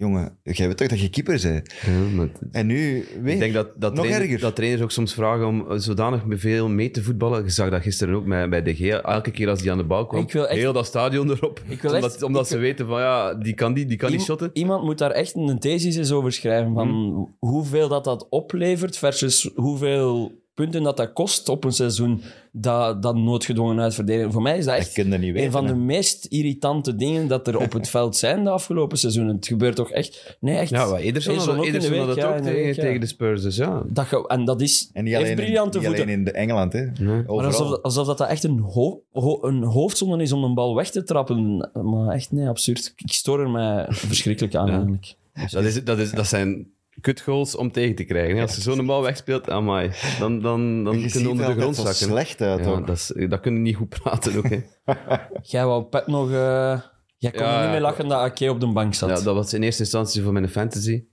Jongen, jij weet toch dat je keeper bent? Ja, maar En nu weer. ik denk dat, dat, nog trainers, erger. dat trainers ook soms vragen om eh, zodanig veel mee te voetballen. Je zag dat gisteren ook bij, bij De Gea. Elke keer als die aan de bal kwam, echt- heel dat stadion erop. Ik wil omdat echt- omdat ik- ze weten van, ja, die kan die, die kan niet Iem- shotten. Iemand moet daar echt een thesis eens over schrijven van Mhm. hoeveel dat, dat oplevert versus hoeveel punten dat dat kost op een seizoen dat, dat noodgedwongen uitverdedigen. Voor mij is dat Dat echt niet weten. een van de meest irritante dingen dat er op het [LAUGHS] veld zijn de afgelopen seizoenen. Het gebeurt toch echt... Nee, echt. Ja, maar Ederson had, Ederson ook in had ja, in tegen, ja. tegen de Spurs. Dus ja, Dat ge- en dat is... En niet alleen, in, briljante niet voeten. alleen in de Engeland, hè. Maar alsof, alsof dat, dat echt een, ho ho- een hoofdzonde is om een bal weg te trappen. Maar echt, nee, absurd. Ik stoor er mij verschrikkelijk aan, Ja. eigenlijk. dat, is, dat, is, dat zijn kutgoals om tegen te krijgen. hè. Als je zo'n bal wegspeelt, amai, dan, dan, dan Je kun ziet je onder de er grond zakken. slecht uit, Ja, ook. dat, is, dat kun je niet goed praten ook. Hè. [LAUGHS] Jij wou Pep nog... eh, jij kon Ja, er niet mee ja. lachen dat Ake op de bank zat. Ja, dat was in eerste instantie voor mijn fantasy.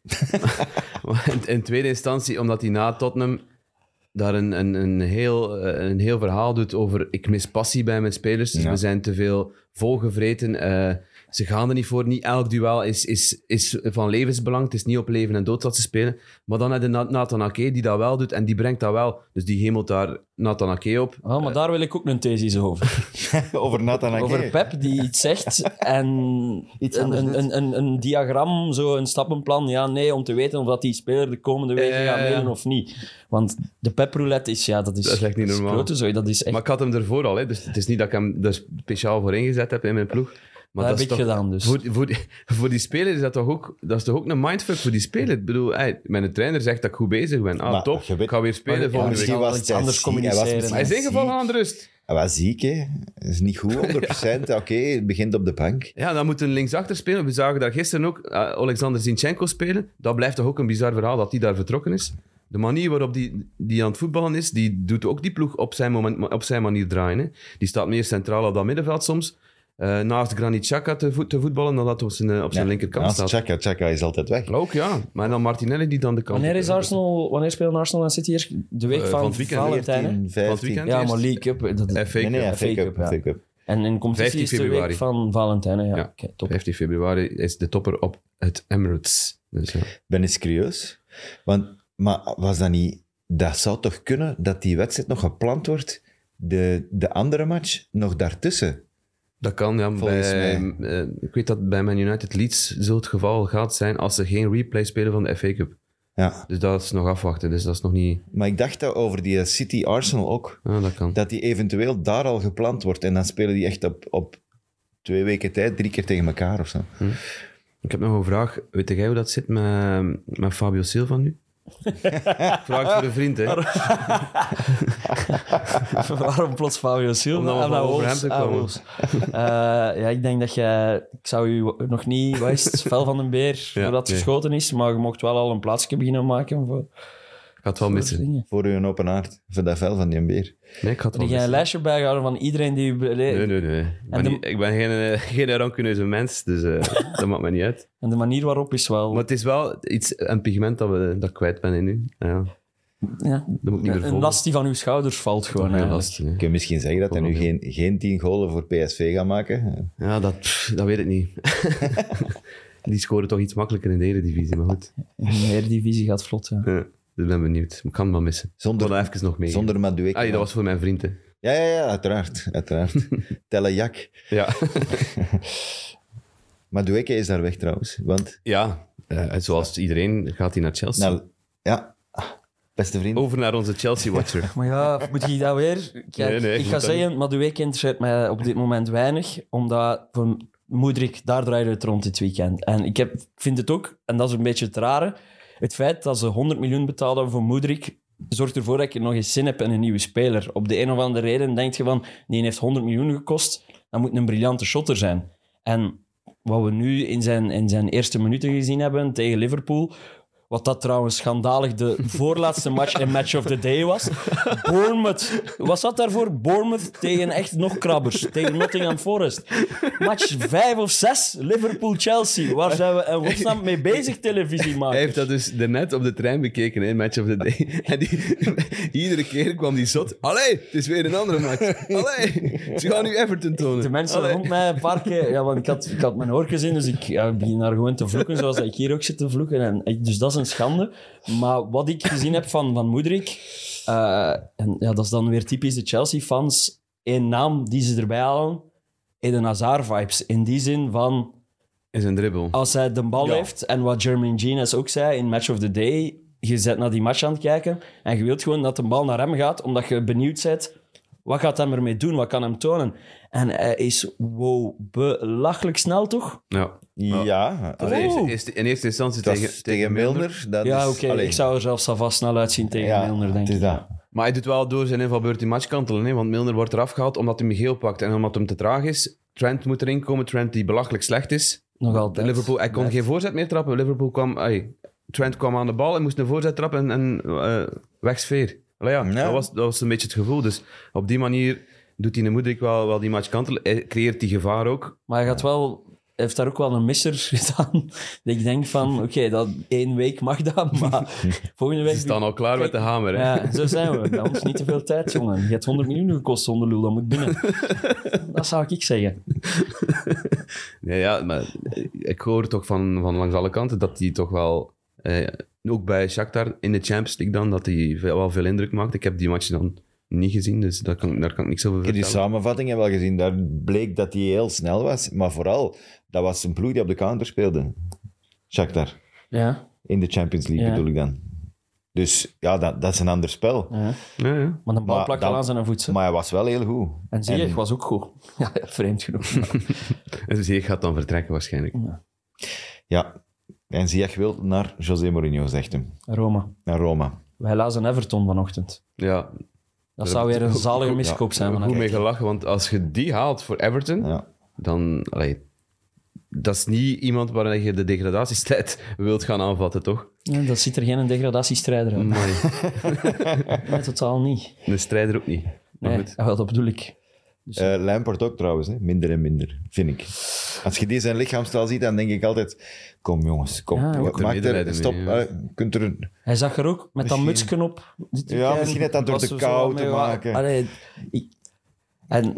Maar [LAUGHS] [LAUGHS] in, in tweede instantie omdat hij na Tottenham daar een, een, een, heel, eh, een heel verhaal doet over ik mis passie bij mijn spelers. Ja. We zijn te veel volgevreten. eh, ze gaan er niet voor. Niet elk duel is, is, is van levensbelang. Het is niet op leven en dood dat ze spelen. Maar dan heb je Na- Nathan Ake die dat wel doet en die brengt dat wel. Dus die hemelt daar Nathan Ake op. Oh, maar daar wil ik ook een thesis over. [LAUGHS] Over Nathan Ake. Over Pep die iets zegt en [LAUGHS] Iets een, een, een, een, een diagram, zo een stappenplan. Ja, nee, om te weten of dat die speler de komende weken gaat meedoen of niet. Want de Pep roulette is, ja, dat is, Dat is echt niet normaal. grote zooi. Dat is echt, Maar ik had hem ervoor al. Hè. Dus het is niet dat ik hem er speciaal voor ingezet heb in mijn ploeg. Maar dat dat heb is ik toch- gedaan dus. Voor, voor, die, [LAUGHS] voor die speler is dat toch ook, dat is toch ook een mindfuck voor die speler. Ik bedoel, hey, mijn trainer zegt dat ik goed bezig ben. Ah, Maar top. weet- ik ga weer spelen Maar- volgende ja, week. misschien was iets hij anders hij communiceren. misschien Hij is ingevallen ziek. aan de rust. Hij was ziek, hè. Dat is niet goed, [LAUGHS] 100%. Oké, het begint op de bank. Ja, dan moet een linksachter spelen. We zagen daar gisteren ook eh, Alexander Zinchenko spelen. Dat blijft toch ook een bizar verhaal dat hij daar vertrokken is. De manier waarop die, die aan het voetballen is, die doet ook die ploeg op zijn, moment, op zijn manier draaien. Hè. Die staat meer centraal op dat middenveld soms. Eh, naast Granit Xhaka te, voet- te voetballen, dan dat op zijn, eh, op zijn linkerkant Naast staat. Chaka, Chaka is altijd weg. Ook ja, maar dan Martinelli die dan de kant Wanneer, is op- Arsenal, wanneer spelen Arsenal en City eerst? De week Eh, van, van het weekend. Valentijn, hè? 14, Van het 15. weekend Ja, maar League Cup. Dat, FA Nee, nee, Cup. FA Cup. ja. FA Cup. en in competitie 15 is de week februari. van Valentijn. Ja, top. 15 februari is de topper op het Emirates. Dus, ja. Ik ben eens curieus. Want, maar was dat niet... Dat zou toch kunnen dat die wedstrijd nog gepland wordt, de, de andere match nog daartussen? Dat kan, ja. Volgens Bij, eh, ik weet dat bij Man United Leeds zo het geval gaat zijn als ze geen replay spelen van de FA Cup. Ja. Dus dat is nog afwachten. Dus dat is nog niet... Maar ik dacht dat over die City Arsenal ook, Ja, dat kan. dat die eventueel daar al gepland wordt. En dan spelen die echt op, op twee weken tijd drie keer tegen elkaar of zo. Ik heb nog een vraag. Weet jij hoe dat zit met, met Fabio Silva nu? Vraag voor een vriend, hè. [LAUGHS] Waarom plots Fabio Silva? Omdat we Ah, van nou, Wolverhampton Wolves. Ah, komen. Eh, ja, ik denk dat jij... Ik zou u nog niet... Wat is het? Fel van den Beer, Ja, voordat het nee. geschoten is. Maar je mocht wel al een plaatsje beginnen maken voor, ga het wel missen. Voor u een open. Ik vind dat fel van die beer. Nee, ik ga het wel Heb jij een missen. lijstje bijgehouden van iedereen die... u bele- Nee, nee, nee. Ik ben, de- niet- ik ben geen, eh, [LAUGHS] geen rancuneuze mens, dus eh, [LAUGHS] dat maakt me niet uit. En de manier waarop is wel... Maar het is wel iets, een pigment dat, we, dat ik kwijt ben in nu. Ja, ja, dat moet ik niet meer een last die van uw schouders valt gewoon eigenlijk. last, nee. Kun je misschien zeggen dat hij nu geen, geen tien golen voor PSV gaat maken? Ja, dat, pff, dat weet ik niet. [LAUGHS] Die scoren toch iets makkelijker in de Eredivisie, maar goed. In de Eredivisie gaat vlot, ja. Ja, dus ik ben benieuwd. Ik kan het maar missen. Zonder- Ik wil dat even nog mee. Zonder Madueke. Ah, dat was voor mijn vriend, hè. Ja, ja, ja, uiteraard. uiteraard. [LAUGHS] Telle Jak. Ja. [LAUGHS] Madueke is daar weg trouwens. Want, ja, eh, zoals iedereen gaat hij naar Chelsea. nou, ja, beste vriend. Over naar onze Chelsea-watcher. [LAUGHS] Maar ja, moet je dat weer... Kijk, Nee, nee, ik ga zeggen, Madueke interesseert mij op dit moment weinig, omdat voor Moedrik, daar draaide het rond dit weekend. En ik, heb, ik vind het ook, en dat is een beetje het rare, het feit dat ze 100 miljoen betaalden voor Moedrik zorgt ervoor dat je nog eens zin hebt in een nieuwe speler. Op de een of andere reden denk je van, die heeft 100 miljoen gekost, dat moet een briljante shotter zijn. En wat we nu in zijn, in zijn eerste minuten gezien hebben tegen Liverpool, wat dat trouwens schandalig de voorlaatste match en match of the day was. Bournemouth. Was dat daarvoor? Bournemouth tegen echt nog krabbers. Tegen Nottingham Forest. Match 5 of 6. Liverpool-Chelsea. Waar zijn we in godsnaam mee bezig, televisiemakers? Hij heeft dat dus net op de trein bekeken, hè, Match of the Day. [LAUGHS] En die, iedere keer kwam die zot. Allee, het is weer een andere match. Allee, ze gaan nu Everton tonen. De mensen Allee. rond mij een paar keer... Ja, want ik had, ik had mijn oortjes in, dus ik ja, begin daar gewoon te vloeken, zoals dat ik hier ook zit te vloeken. En, dus dat is een schande. Maar wat ik gezien heb van, van Moedrik... eh, en ja, dat is dan weer typisch de Chelsea-fans. Eén naam die ze erbij halen. Eden Hazard-vibes. In die zin van... Is een dribbel. Als hij de bal Ja. heeft, en wat Jermaine Genius ook zei in Match of the Day, je zet naar die match aan het kijken en je wilt gewoon dat de bal naar hem gaat, omdat je benieuwd bent, wat gaat hij ermee doen, wat kan hem tonen? En hij is, wow, belachelijk snel toch? Ja. Ja, Dat allee, was in, eerste, in eerste instantie dat tegen, is tegen Milner. Dat ja, is- oké, ik zou er zelfs alvast snel uitzien tegen ja, Milner, denk is ik. dat. Maar hij doet wel door zijn invalbeurt die match kantelen. Hè? Want Milner wordt eraf gehaald omdat hij hem geel pakt en omdat hem te traag is. Trent moet erin komen. Trent die belachelijk slecht is. Nog altijd. Liverpool, hij kon geen voorzet meer trappen. Liverpool kwam... Trent kwam aan de bal en moest een voorzet trappen en, en eh, weg sfeer. Allee, ja, Ja. Dat, was, dat was een beetje het gevoel. Dus op die manier doet hij de Moedrik wel, wel die match kantelen. Hij creëert die gevaar ook. Maar hij gaat wel... hij heeft daar ook wel een misser [LAUGHS] gedaan. Dat ik denk van, oké, dat één week mag dat, maar [LAUGHS] volgende week... Ze staan al klaar met de hamer. Hè? Ja, zo zijn we. Bij ons niet te veel tijd, jongen. Je hebt 100 miljoen gekost zonder lul, dat moet binnen. [LAUGHS] Dat zou ik zeggen. Ja, ja, maar ik hoor toch van, van langs alle kanten dat hij toch wel, eh, ook bij Shakhtar in de Champions League dan, dat hij veel- wel veel indruk maakt. Ik heb die match dan niet gezien, dus daar kan, daar kan ik niks over Ik heb die vertellen. samenvattingen wel gezien. Daar bleek dat hij heel snel was. Maar vooral, dat was een ploeg die op de counter speelde. Shakhtar. Ja, In de Champions League Ja. bedoel ik dan. Dus ja, dat, dat is een ander spel. ja. Ja, ja. Maar de bal plakt wel aan zijn voeten. Maar hij was wel heel goed. En Ziyech was ook goed. [LAUGHS] Ja, vreemd genoeg. [LAUGHS] En hij gaat dan vertrekken waarschijnlijk. Ja. En Ziyech wil naar José Mourinho, zegt hem. Roma. Naar Roma. Wij lazen Everton vanochtend. Ja, Dat zou weer een zalige miskoop zijn. goed mee gelachen, want als je die haalt voor Everton, Ja. dan... Allee, dat is niet iemand waar je de degradatiestijd wilt gaan aanvatten, toch? Ja, dat ziet er geen degradatiestrijder uit. Maar [LAUGHS] Nee, totaal niet. een strijder ook niet. Maar Nee, goed. wel, dat bedoel ik. Eh Lampard ook trouwens, hè. minder en minder, vind ik. Als je die zijn lichaamstaal ziet, dan denk ik altijd: kom jongens, kom. Ja, Wat er er, stop. mee, ja. eh, kunt er een- Hij zag er ook met dat Misschien- mutsje op. dit Ja, misschien net dat door de kou te maken. Allee, ik- en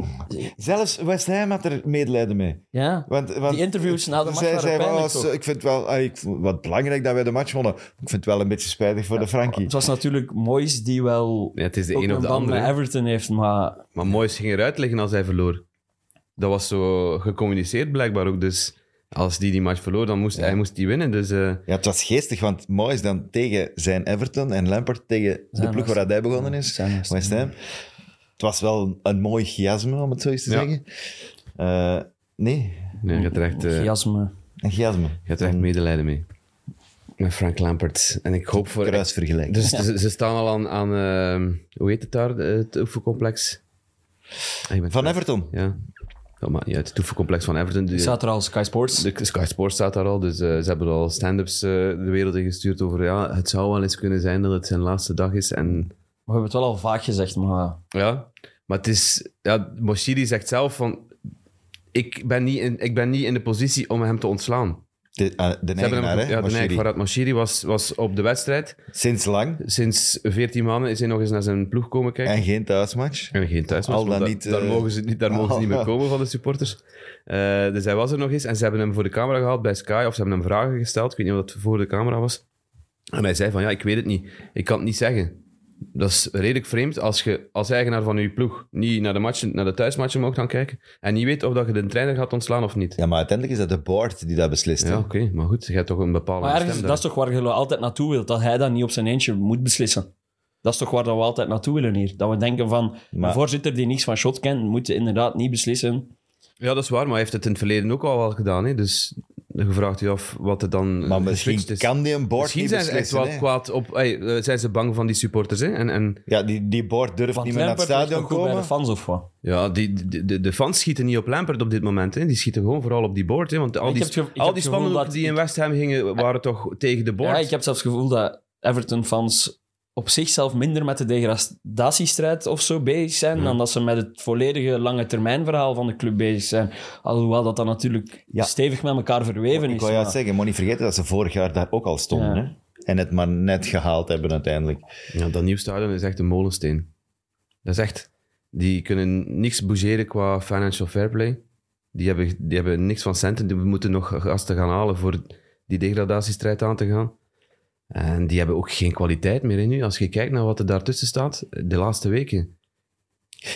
Zelfs West Ham had er medelijden mee. ja, Want, want die interviews na de match zij waren zei van, pijnlijk, oh, ik vind het wel, ah, ik, wat belangrijk dat wij de match wonnen. Ik vind het wel een beetje spijtig voor de Frankie. Het was natuurlijk Moyes die wel Ja, het is de ook een of een de band andere. met Everton heeft, maar Maar Moyes ging eruit liggen als hij verloor. Dat was zo gecommuniceerd blijkbaar ook. Dus als die die match verloor, dan moest hij moest die winnen. Dus eh, Ja, het was geestig, want Moyes dan tegen zijn Everton en Lampard tegen de ploeg waar hij begonnen is, West Ham. Het was wel een mooi chiasme, om het zo eens te Ja. zeggen. Eh, nee, nee, je hebt er echt, eh, chiasme. een chiasme. je hebt er echt medelijden mee. Met Frank Lampard. En ik hoop voor... Kruisvergelijking. Dus ze, ze staan al aan, aan eh, hoe heet het daar, het oefencomplex? Ah, Van. Everton. Ja. Dat maakt niet uit. Het oefencomplex van Everton. die- Staat er al Sky Sports? de Sky Sports staat daar al, dus eh, ze hebben al stand-ups eh, de wereld in gestuurd over ja, het zou wel eens kunnen zijn dat het zijn laatste dag is. En We hebben het wel al vaak gezegd, maar... ja, maar het is... Ja, Moshiri zegt zelf van... Ik ben, niet in, ik ben niet in de positie om hem te ontslaan. De, uh, de Ze hebben eigenaar, hem, hè? ja, de Moshiri. eigen Farhad Moshiri was, was op de wedstrijd. Sinds lang. Sinds 14 maanden is hij nog eens naar zijn ploeg komen kijken. En geen thuismatch. En geen thuismatch, Al dan want da- niet, daar, eh, mogen ze niet, daar mogen ze niet meer [LAUGHS] komen van de supporters. Eh, dus hij was er nog eens en ze hebben hem voor de camera gehaald bij Sky, of ze hebben hem vragen gesteld, ik weet niet of dat voor de camera was. En hij zei van, ja, ik weet het niet. Ik kan het niet zeggen. Dat is redelijk vreemd als je als eigenaar van je ploeg niet naar de, matchen, naar de thuismatchen mag gaan kijken en niet weet of dat je de trainer gaat ontslaan of niet. Ja, maar uiteindelijk is dat de board die dat beslist. Ja, oké, maar goed, je hebt toch een bepaalde Maar ergens, stem dat is toch waar je altijd naartoe wilt, dat hij dat niet op zijn eentje moet beslissen. Dat is toch waar dat we altijd naartoe willen hier. Dat we denken van, Maar- een voorzitter die niks van shot kent, moet inderdaad niet beslissen. Ja, dat is waar, maar hij heeft het in het verleden ook al wel gedaan. Hè? Dus je vraagt je af wat er dan Maar misschien is. kan die een board Misschien niet zijn ze echt wel hè. kwaad op... Hey, eh, zijn ze bang van die supporters, hè? En, en Ja, die, die board durft Van niet meer naar het stadion goed bij komen. de fans of wat? ja, die, die- de, de fans schieten niet op Lampert op dit moment. Hè? Die schieten gewoon vooral op die board. Hè? Want al Ik die, al die die in West Ham gingen, waren toch tegen de board. Ja, ik heb zelfs het gevoel dat Everton-fans op zichzelf minder met de degradatiestrijd of zo bezig zijn, dan dat ze met het volledige lange termijn verhaal van de club bezig zijn. Alhoewel dat dat natuurlijk Ja. stevig met elkaar verweven Ik is. wou juist maar- zeggen, moet niet vergeten dat ze vorig jaar daar ook al stonden. Ja. Hè? En het maar net gehaald hebben uiteindelijk. Ja, dat nieuw stadion is echt een molensteen. Dat is echt... Die kunnen niks bougeren qua financial fair play. Die hebben, die hebben niks van centen. Die moeten nog gasten gaan halen voor die degradatiestrijd aan te gaan. En die hebben ook geen kwaliteit meer in nu. Als je kijkt naar wat er daartussen staat, de laatste weken.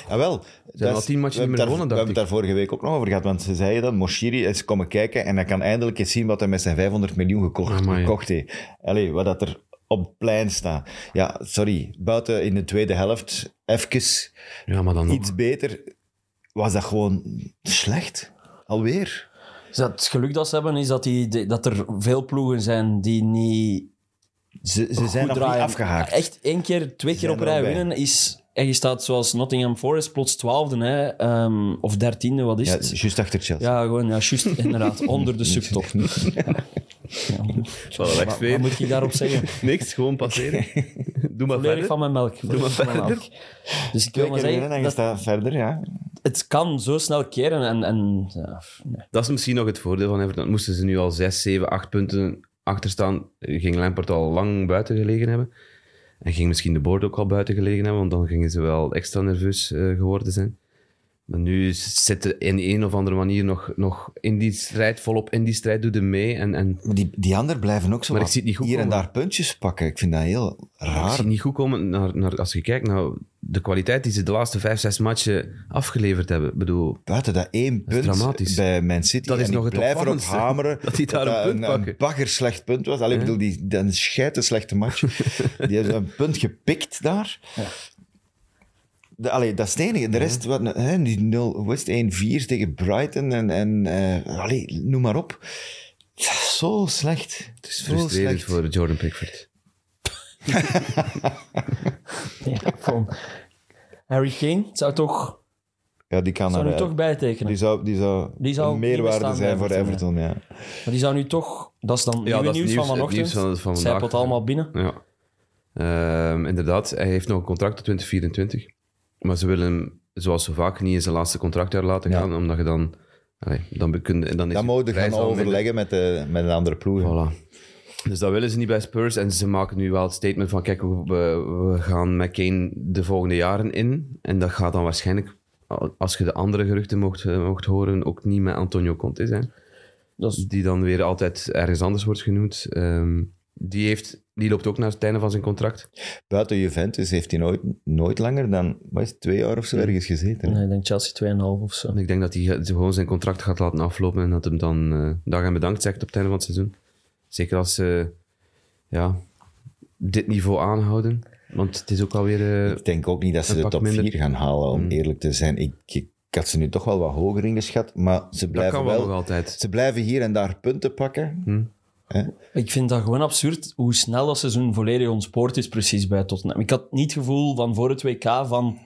Ah, wel. zijn dat al is- tien matchen we niet hebben meer daar- gewonnen, We hebben dacht het daar vorige week ook nog over gehad, want ze zeiden dat Moshiri is komen kijken en hij kan eindelijk eens zien wat hij met zijn 500 miljoen gekocht, Amai. gekocht heeft. Allee, wat dat er op het plein staat. Ja, sorry, buiten in de tweede helft, even Ja, maar dan nog. iets beter, was dat gewoon slecht. Alweer. Dus dat het geluk dat ze hebben is dat, die, dat er veel ploegen zijn die niet Ze, ze zijn nog niet afgehaakt. Echt één keer, twee keer op rij winnen is... En je staat zoals Nottingham Forest plots twaalfde, hè, ehm, of dertiende, wat is Ja, het? juist achter Chelsea. Ja, gewoon, ja, juist, inderdaad, [LAUGHS] onder de subtop. Ja. Wat, wat moet ik daarop zeggen? [LAUGHS] Niks, gewoon passeren. Doe maar Volledig verder. van mijn melk. Van mijn melk. Dus ik wil maar winnen zeggen, je dat, staat verder, ja. het kan zo snel keren. En, en, ja, nee. Dat is misschien nog het voordeel van Everton. Moesten ze nu al 6, 7, 8 punten achter staan, ging Lampert al lang buiten gelegen hebben. En ging misschien de board ook al buiten gelegen hebben, want dan gingen ze wel extra nerveus eh, geworden zijn. Maar nu zitten in een of andere manier nog, nog in die strijd, volop in die strijd, doe mee. En, en Maar die, die anderen blijven ook zo Maar ik zie het niet goed hier en komen. daar puntjes pakken. Ik vind dat heel ik raar. zie het niet goed komen naar, naar, als je kijkt naar de kwaliteit die ze de laatste 5, 6 matchen afgeleverd hebben. Ik bedoel, Buiten dat één Dat is punt dramatisch. bij Man City. Dat is en nog ik het blijf erop [LAUGHS] hameren dat die daar een punt een, pakken. een bagger slecht punt was. Alleen, ik bedoel, die, dat een slechte match. [LAUGHS] die hebben een punt gepikt daar. De, allee, dat is het enige. De rest, wat, hè, die 0, hoe is het, 1-4 tegen Brighton en, en eh, allee, noem maar op. Zo slecht. het is Zo frustrerend slecht. voor Jordan Pickford. [LAUGHS] Ja, van Harry Kane zou toch, Ja, die kan zou er, nu toch bijtekenen. die zou, die zou, Die zou een meerwaarde zijn voor Everton, ja. Maar die zou nu toch... Dat is dan Ja, nieuwe dat is nieuws, nieuws- van het nieuws vanochtend. van- van vandaag. allemaal binnen. Ja. Ehm, inderdaad, hij heeft nog een contract tot 2024. Maar ze willen hem, zoals zo vaak, niet in zijn laatste contractjaar laten Ja. gaan, omdat je dan... Allee, dan, kun, dan is Dan je gaan overleggen met, de, met een andere ploeg. Voilà. Dus dat willen ze niet bij Spurs. En ze maken nu wel het statement van, kijk, we, we gaan met Kane de volgende jaren in. En dat gaat dan waarschijnlijk, als je de andere geruchten mocht, eh, mocht horen, ook niet met Antonio Conte zijn. Dat is, Die dan weer altijd ergens anders wordt genoemd. Ehm, die, heeft, die loopt ook naar het einde van zijn contract. Buiten Juventus heeft hij nooit, nooit langer dan wat is het, twee jaar of zo ergens gezeten. hè? nee, ik denk Chelsea 2,5 of zo. Ik denk dat hij ge- gewoon zijn contract gaat laten aflopen en dat hem dan eh, dag en bedankt zegt op het einde van het seizoen. Zeker als ze ja, dit niveau aanhouden. Want het is ook alweer... eh, Ik denk ook niet dat ze de top minder. 4 gaan halen, om Mm. eerlijk te zijn. Ik, ik, ik had ze nu toch wel wat hoger ingeschat, maar ze dat blijven, kan wel nog wel, altijd. ze blijven hier en daar punten pakken. Hm. Hè? Ik vind dat gewoon absurd hoe snel dat seizoen volledig ontspoord is precies bij Tottenham. Ik had niet het gevoel van voor het WK van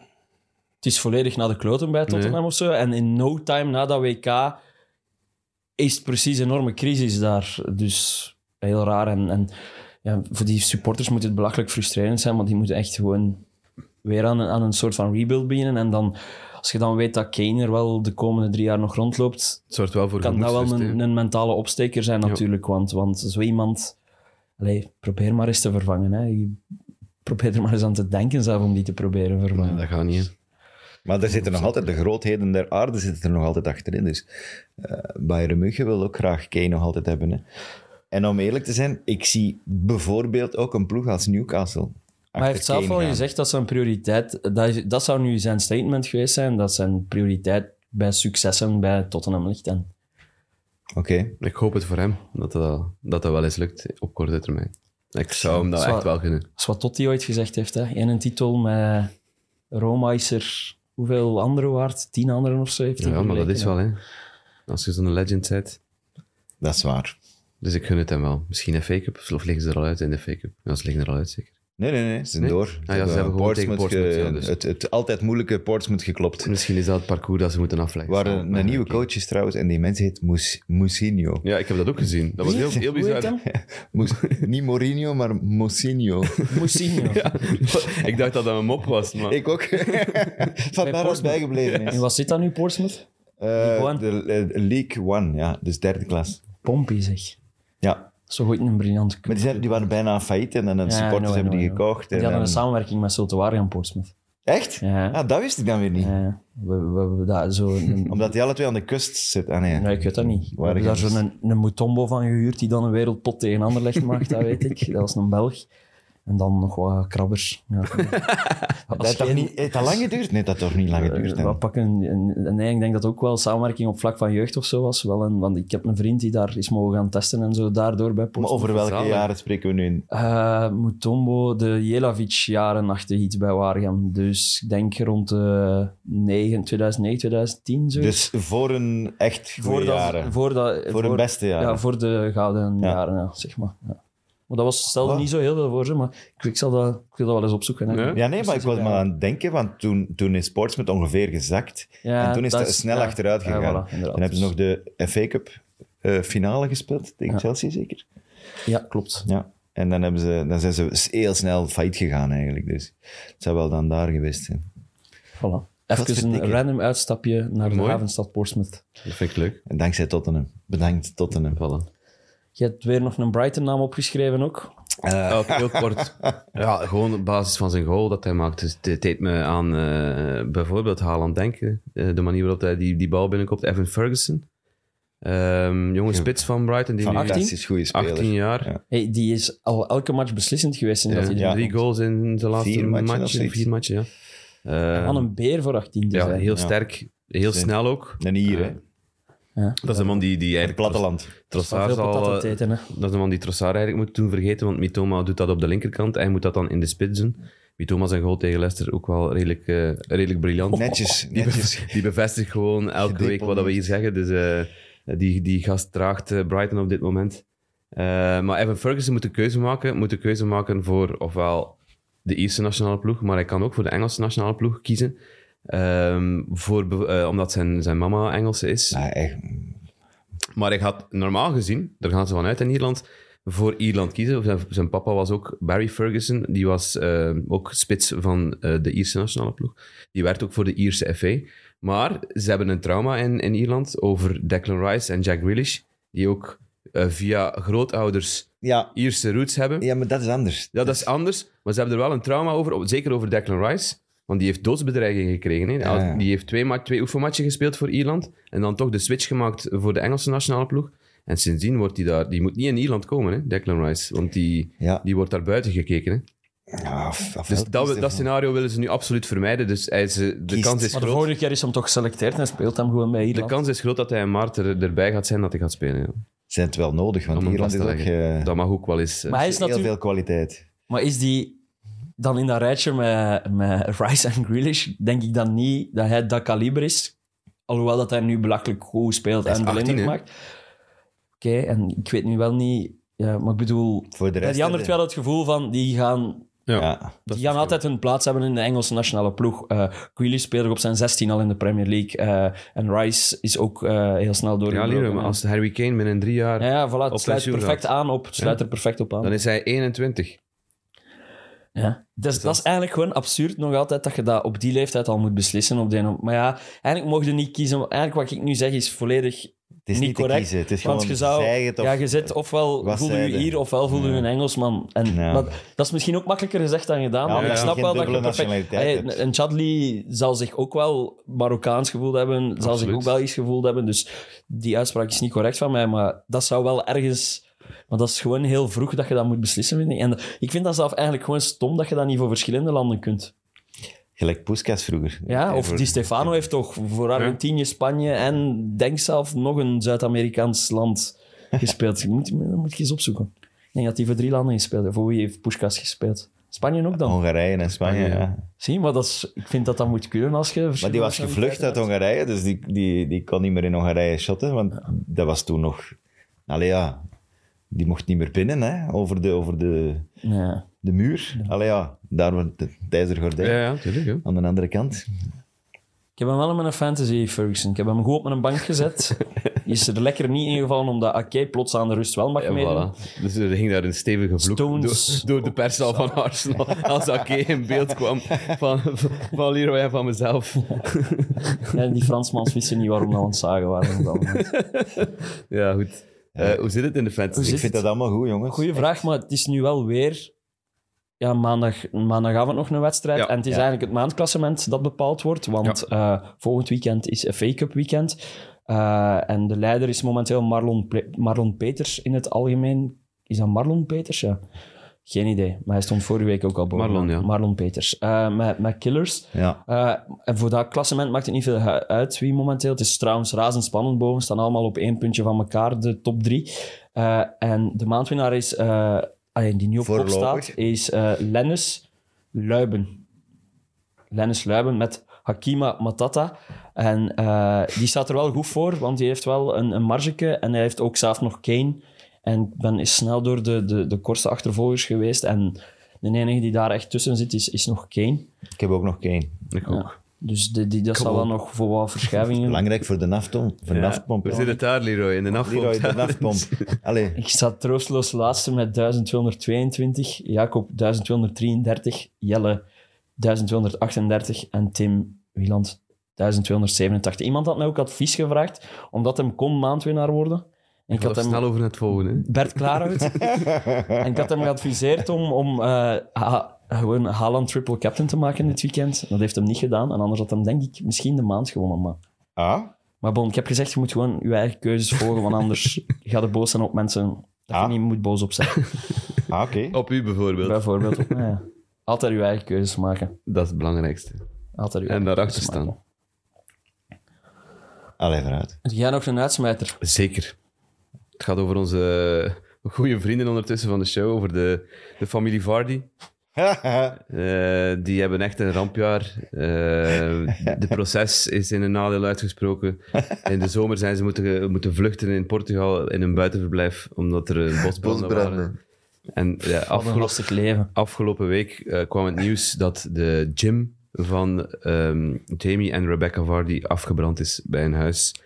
het is volledig naar de kloten bij Tottenham of zo. En in no time na dat WK is het precies een enorme crisis daar. Dus heel raar. En, en ja, voor die supporters moet het belachelijk frustrerend zijn, want die moeten echt gewoon weer aan, een- aan een soort van rebuild beginnen. En dan, als je dan weet dat Kane er wel de komende drie jaar nog rondloopt, Het zorgt wel voor kan dat wel een, een mentale opsteker zijn natuurlijk. Want, want zo iemand... Allee, probeer maar eens te vervangen. Hè. Probeer er maar eens aan te denken zelf om die te proberen vervangen. Nee, dat gaat niet. hè. Maar er zitten nog altijd, de grootheden der aarde zitten er nog altijd achterin. Dus eh Bayern München wil ook graag Kane nog altijd hebben. Hè. En om eerlijk te zijn, ik zie bijvoorbeeld ook een ploeg als Newcastle. Maar hij heeft zelf al gaan. gezegd dat zijn prioriteit... Dat, dat zou nu zijn statement geweest zijn, dat zijn prioriteit bij successen bij Tottenham ligt. En Oké. Ik hoop het voor hem, dat dat, dat, dat wel eens lukt op korte termijn. Ik zou hem dat echt wel gunnen. dat is wat Totti ooit gezegd heeft. Hè. In een titel met Roma is er hoeveel anderen waard? Tien anderen of zo heeft hij Ja, maar dat is wel, hè. Als je zo'n legend bent. Dat is waar. Dus ik gun het hem wel. Misschien een fake-up, of liggen ze er al uit in de fake-up? Ja, ze liggen er al uit, zeker. Nee, nee, nee. Ze zijn Nee? door. Ah ja, ze hebben gewoon tegen Portsmouth, ja, dus. het, het altijd moeilijke Portsmouth geklopt. Misschien is dat het parcours dat ze moeten afleggen. Waar een, nieuwe coach is trouwens, en die mens heet Mousinho. Ja, ik heb dat ook gezien. Dat was heel, heel bizar. [LAUGHS] niet Mourinho, maar Mousinho. [LAUGHS] Mousinho. Ik dacht dat dat een mop was, maar... ik ook. Vandaar dat het bijgebleven En wat zit dat nu, Portsmouth? Eh, League One? de eh, League One, ja. Dus derde klas. Pompey, zeg. Ja. Zo ooit een briljant Maar die, zijn, die waren bijna failliet en dan de Ja, supporters hebben die gekocht. Die en hadden een samenwerking met Sultawari en Portsmouth. Echt? Ja. Ah, dat wist ik dan weer niet. Ja, we, we, we, dat, zo een, [LAUGHS] Omdat die alle twee aan de kust zitten. Ah, nee. nee, ik weet dat niet. We Waren hebben daar zo'n een, Mutombo van gehuurd die dan een wereldpot tegen Anderlecht maakt, dat weet ik. Dat was een Belg. En dan nog wat krabbers. Ja. [LAUGHS] Dat heeft, niet, heeft dat lang geduurd? Nee, dat heeft toch niet lang geduurd. Wat pakken, en, en nee, ik denk dat ook wel samenwerking op vlak van jeugd of zo was. Wel een, want ik heb een vriend die daar is mogen gaan testen en zo daardoor bij Maar Portsmouth. over welke jaren spreken we nu in? Eh, Mutombo, de Jelavic-jaren achter iets bij Waregem. Dus ik denk rond de 9, 2009, 2010 zo. Dus voor een echt goede voor, dat, jaren. voor, dat, Voor hun beste jaren. Ja, voor de gouden Ja. jaren, ja, zeg maar. Ja. Maar dat was, stelde Wat? niet zo heel veel voor ze, maar ik, ik, zal dat, ik wil dat wel eens opzoeken. Hè. Ja? Nee, maar ik was maar aan het denken, want toen, toen is Portsmouth ongeveer gezakt. Ja, en toen is dat is- snel ja. achteruit Ja, gegaan. voilà. Dan hebben ze nog de FA Cup eh, finale gespeeld, tegen Ja. Chelsea zeker. Ja, klopt. Ja. En dan, hebben ze, dan zijn ze heel snel failliet gegaan eigenlijk. Dus het zou wel dan daar geweest zijn. Voilà. Even een random uitstapje naar de havenstad Portsmouth. Dat vind ik leuk. En dankzij Tottenham. Bedankt Tottenham. Voilà. Je hebt weer nog een Brighton-naam opgeschreven ook. Ook heel kort. [LAUGHS] Ja, gewoon op basis van zijn goal dat hij maakt. Dus dit deed me aan eh, bijvoorbeeld Haaland denken. Eh, de manier waarop hij die, die bal binnenkomt. Evan Ferguson. Ehm, jonge spits van Brighton. Die nu Fantastisch goede speler. 18 jaar. Ja. Hey, die is al elke match beslissend geweest. In Ja, dat hij ja. Drie goals in zijn laatste Vier matchen. Vier matchen, ja. Eh, Van een beer voor 18 te ja, zijn. heel Ja. sterk. Heel Zijn- snel ook. Een hier, hè. Ja. Dat is een man die, die Het eigenlijk... platteland. Trossard zal... eh, eten, hè. Dat is de man die Trossard eigenlijk moet doen vergeten, want Mitoma doet dat op de linkerkant. Hij moet dat dan in de spits doen. Mitoma zijn goal tegen Leicester ook wel redelijk, eh, redelijk briljant. Netjes, Die, be- netjes. die bevestigt gewoon elke week wat we hier zeggen. Dus eh, die, die gast draagt Brighton op dit moment. Eh, maar Evan Ferguson moet een keuze maken. Moet een keuze maken voor ofwel de Ierse nationale ploeg, maar hij kan ook voor de Engelse nationale ploeg kiezen. Ehm, voor, eh, omdat zijn, zijn mama Engelse is. Maar echt, Maar hij gaat normaal gezien, daar gaan ze vanuit in Ierland, voor Ierland kiezen. Zijn, zijn papa was ook Barry Ferguson, die was eh, ook spits van eh, de Ierse nationale ploeg. Die werd ook voor de Ierse FA. Maar ze hebben een trauma in, in Ierland over Declan Rice en Jack Grealish, die ook via grootouders ja, Ierse roots hebben. ja, maar dat is anders. Ja, dat is anders, maar ze hebben er wel een trauma over, zeker over Declan Rice. Want die heeft doodsbedreiging gekregen. Hè. Ja, ja. Die heeft twee, twee oefenmatchen gespeeld voor Ierland. En dan toch de switch gemaakt voor de Engelse nationale ploeg. En sindsdien wordt hij daar... Die moet niet in Ierland komen, hè, Declan Rice. Want die, Ja. die wordt daar buiten gekeken. Hè. Ja, of- of Dus dat, dat scenario willen ze nu absoluut vermijden. Dus hij is, eh, de Kiest. kans is Maar de groot... vorige keer is hem toch geselecteerd en hij speelt hem gewoon bij De Ierland. kans is groot dat hij in maart er, erbij gaat zijn dat hij gaat spelen. Ja. Zijn het wel nodig, want Ierland is ook eh, Dat mag ook wel eens... eh, Maar hij is heel natuurlijk... veel kwaliteit. Maar is die dan in dat rijtje met, met Rice en Grealish, denk ik dan niet dat hij dat kaliber is. Alhoewel dat hij nu belachelijk goed speelt en de 18, indruk hè? maakt. Oké, en ik weet nu wel niet... Ja, maar ik bedoel... Voor de rest die anderen had het gevoel van, die gaan Ja. Ja. Die gaan altijd hun plaats hebben in de Engelse nationale ploeg. Eh Grealish speelde op zijn 16 al in de Premier League. eh, en Rice is ook eh, heel snel Ja, doorgebroken. Leroy, maar als Harry Kane binnen drie jaar... Ja, ja, voilà, het sluit perfect gaat. aan op. Het sluit Ja. er perfect op aan. Dan is hij 21. Ja. Dus dat is eigenlijk gewoon absurd nog altijd dat je dat op die leeftijd al moet beslissen. Op de maar ja, eigenlijk mocht je niet kiezen. Eigenlijk wat ik nu zeg is volledig Het is niet niet te correct. kiezen. Het is want gewoon je zou, het of- ja, je zit ofwel voelde je hier ofwel voelde je Ja. een Engelsman. En, Ja. maar dat is misschien ook makkelijker gezegd dan gedaan. Ja, maar ik snap wel dat je perfect... Hey, en Chadli zal zich ook wel Marokkaans gevoeld hebben. Zal zich ook wel iets gevoeld hebben. Dus die uitspraak is niet correct van mij. Maar dat zou wel ergens... Maar dat is gewoon heel vroeg dat je dat moet beslissen, vind ik. En ik vind dat zelf eigenlijk gewoon stom dat je dat niet voor verschillende landen kunt. Gelijk Puskas vroeger. Ja, of Voor- Di Stefano heeft toch voor Argentinië, Spanje en denk zelf nog een Zuid-Amerikaans land [LAUGHS] gespeeld. Je moet, dat moet je eens opzoeken. Ik denk dat hij voor drie landen gespeeld heeft. Voor wie heeft Puskas gespeeld? Spanje ook dan? Hongarije en Spanje, Spanje, ja. Zie, maar dat is, ik vind dat dat moet kunnen als je... Maar die was gevlucht uit Hongarije, dus die, die, die kon niet meer in Hongarije shotten, want dat was toen nog... Allee ja, die mocht niet meer binnen, hè, over de, over de, Ja. de muur. Allee ja, daar was het ijzeren gordijn. Ja, ja, tuurlijk. Ja. Aan de andere kant. Ik heb hem wel in mijn fantasy, Ferguson. Ik heb hem goed op mijn bank gezet. Die is er lekker niet ingevallen, omdat Ake plots aan de rust wel mag Ja, meedoen. voilà. Dus er ging daar een stevige vloek Stones. door, door de perszaal van Arsenal. Als Ake in beeld kwam van, van Leroy en van mezelf. En die Fransmans wisten niet waarom we aan het zagen waren. Ja, goed. Eh, hoe zit het in de fantasy? Ik vind dat allemaal goed, jongens. Goeie vraag, maar het is nu wel weer ja, maandag, maandagavond nog een wedstrijd. Ja. en het is Ja. eigenlijk het maandklassement dat bepaald wordt. Want eh, volgend weekend is FA Cup weekend. Eh, en de leider is momenteel Marlon, Marlon Peters in het algemeen. Is dat Marlon Peters? Ja. Geen idee, maar hij stond vorige week ook al boven. Marlon, ja. Marlon Peters. Eh, met, met Killers. Ja. Eh, en voor dat klassement maakt het niet veel uit wie momenteel. Het is trouwens razendspannend boven. staan allemaal op één puntje van elkaar, de top drie. Eh, en de maandwinnaar is, die nu op kop Voorlopig. staat, is Lennis Luiben. Lennis Luiben met Hakima Matata. En die staat er wel goed voor, want die heeft wel een, een margeke. En hij heeft ook zelf nog Kane. En ik ben is snel door de, de, de kortste achtervolgers geweest. En de enige die daar echt tussen zit, is, is nog Kane. Ik heb ook nog Kane. Ik ook. Ja. Dus die, die, dat zal wel nog voor wat verschuivingen... [LAUGHS] Belangrijk voor de naftom, voor de Ja. nafpomp. Hoe zit het daar, Leroy? In de afval? Leroy, de nafpomp. [LAUGHS] Allee, Ik sta troosteloos laatste met 1222, Jacob 1233, Jelle 1238 en Tim Wieland 1287. Iemand had mij ook advies gevraagd, omdat hem kon maandwinnaar worden. En ik had hem... snel over het volgende. hè. Bert Klaarhout. [LAUGHS] en ik had hem geadviseerd om, om eh, ha- gewoon Haaland triple captain te maken dit weekend. Dat heeft hem niet gedaan. En anders had hem, denk ik, misschien de maand gewonnen. Maar, ah, maar bon, ik heb gezegd, je moet gewoon je eigen keuzes volgen, want anders [LAUGHS] ga je boos zijn op mensen dat Ah. je niet moet boos op zijn. [LAUGHS] ah oké. Op u bijvoorbeeld. Bijvoorbeeld. op mij, ja. Altijd je eigen keuzes maken. Dat is het belangrijkste. Altijd je En eigen daarachter staan. Allee, vooruit. Heb jij nog een uitsmijter? Zeker. Het gaat over onze goede vrienden ondertussen van de show, over de, de familie Vardy. [LAUGHS] Eh, die hebben echt een rampjaar. Eh, de proces is in een nadeel uitgesproken. In de zomer zijn ze moeten, moeten vluchten in Portugal in een buitenverblijf, omdat er een bosbranden waren. En ja, Wat een afgelo- lastig leven. afgelopen week eh, kwam het nieuws dat de gym van ehm, Jamie en Rebecca Vardy afgebrand is bij een huis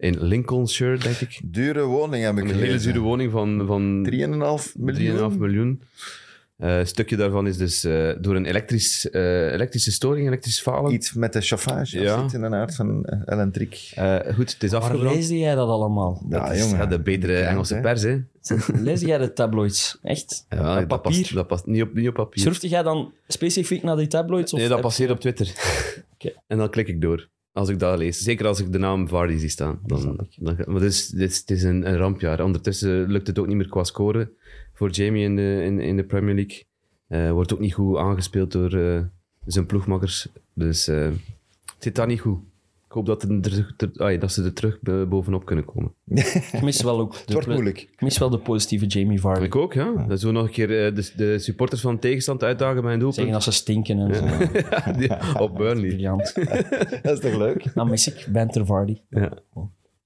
in Lincolnshire, denk ik. Dure woning heb ik Een hele dure woning van, van 3,5 miljoen. 3,5 miljoen. Eh, een stukje daarvan is dus eh, door een elektrisch, eh, elektrische storing, elektrisch falen. Iets met de chauffage. Ja. Zit in een aard van elektriek. Eh, goed, het is Waar afgebrand. leesde jij dat allemaal? Ja, Dat is, jongen. ja, de betere Engelse hè. pers, hè. Lees jij de tabloids? Echt? Ja, Op dat, papier? past, dat past niet op, niet op papier. Surfte jij dan specifiek naar die tabloids? Of Nee, dat passeert op Twitter. [LAUGHS] Oké. En dan klik ik door. Als ik dat lees. Zeker als ik de naam Vardy zie staan. Dan, dan, maar dus, dit is, het is een, een rampjaar. Ondertussen lukt het ook niet meer qua scoren voor Jamie in de, in, in de Premier League. Eh, wordt ook niet goed aangespeeld door eh, zijn ploegmakkers. Dus eh, het zit daar niet goed. Ik hoop dat, er, dat ze er terug bo- bovenop kunnen komen. [LAUGHS] Ik mis wel ook de, Het wordt moeilijk. ik mis wel de positieve Jamie Vardy. Ik ook, ja. Dat zo nog een keer eh, de, de supporters van tegenstand uitdagen bij een Zeggen doelpunt. dat ze stinken en zo. [LAUGHS] Die- op Burnley. Briljant. [LAUGHS] Dat is toch leuk? Dan mis ik Banter Vardy. Ja.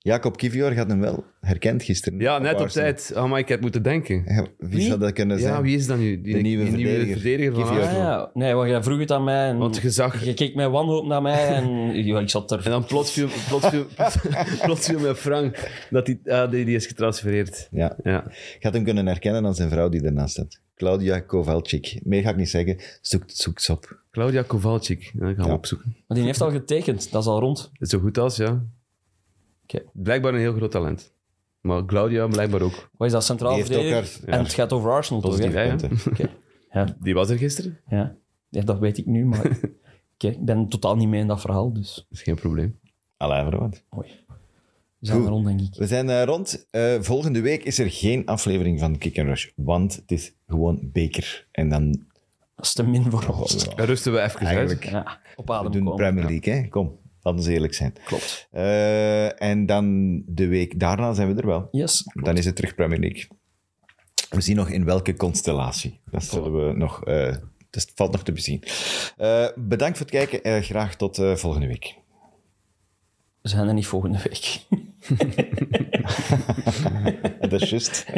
Jacob Kivior gaat hem wel herkend gisteren. Ja, net op tijd. Oh, maar ik heb moeten denken. Ja, wie, zou dat kunnen zijn? Ja, wie is dat nu? Die, De nieuwe die verdediger. van Kivior. Ah, ja. Nee, want jij vroeg het aan mij. En Want je zag... Je keek met wanhoop naar mij en [LAUGHS] ja, ik zat er. En dan plots viel, plots viel, [LAUGHS] plots viel met Frank dat die, ah, die, die is getransfereerd. Ja. Ja. Gaat hem kunnen herkennen aan zijn vrouw die ernaast staat. Claudia Kovalchik. Meer ga ik niet zeggen. Zoek, zoek ze op. Claudia Kowalczyk. Ja, ik ga hem Ja. opzoeken. Maar die heeft al getekend, dat is al rond. Zo goed als, ja. Blijkbaar een heel groot talent. Maar Claudia blijkbaar ook. Wat is dat centraal Die verdediger? haar- En het gaat over Arsenal, toch? Hè? ja. punten. Oké. Ja, Die was er gisteren. ja. ja, dat weet ik nu, maar [LAUGHS] Oké, ik ben totaal niet mee in dat verhaal, dus Dat is geen probleem. Allee, verwacht. mooi. We zijn Goed. er rond, denk ik. We zijn eh, rond. Eh, volgende week is er geen aflevering van Kick and Rush, want het is gewoon beker. En dan Dat is te min voor ons. Dan rusten we even Eigenlijk. uit. Ja, op we adem doen komen. Premier League, hè? Kom, laten we eerlijk zijn. Klopt. Eh, en dan de week daarna zijn we er wel. Yes. Dan is het terug Premier League. We zien nog in welke constellatie. Dat zullen we nog... eh dat valt nog te bezien. Eh, bedankt voor het kijken. Eh, graag tot eh, volgende week. We zijn er niet volgende week. [LAUGHS] Dat is juist. [LAUGHS]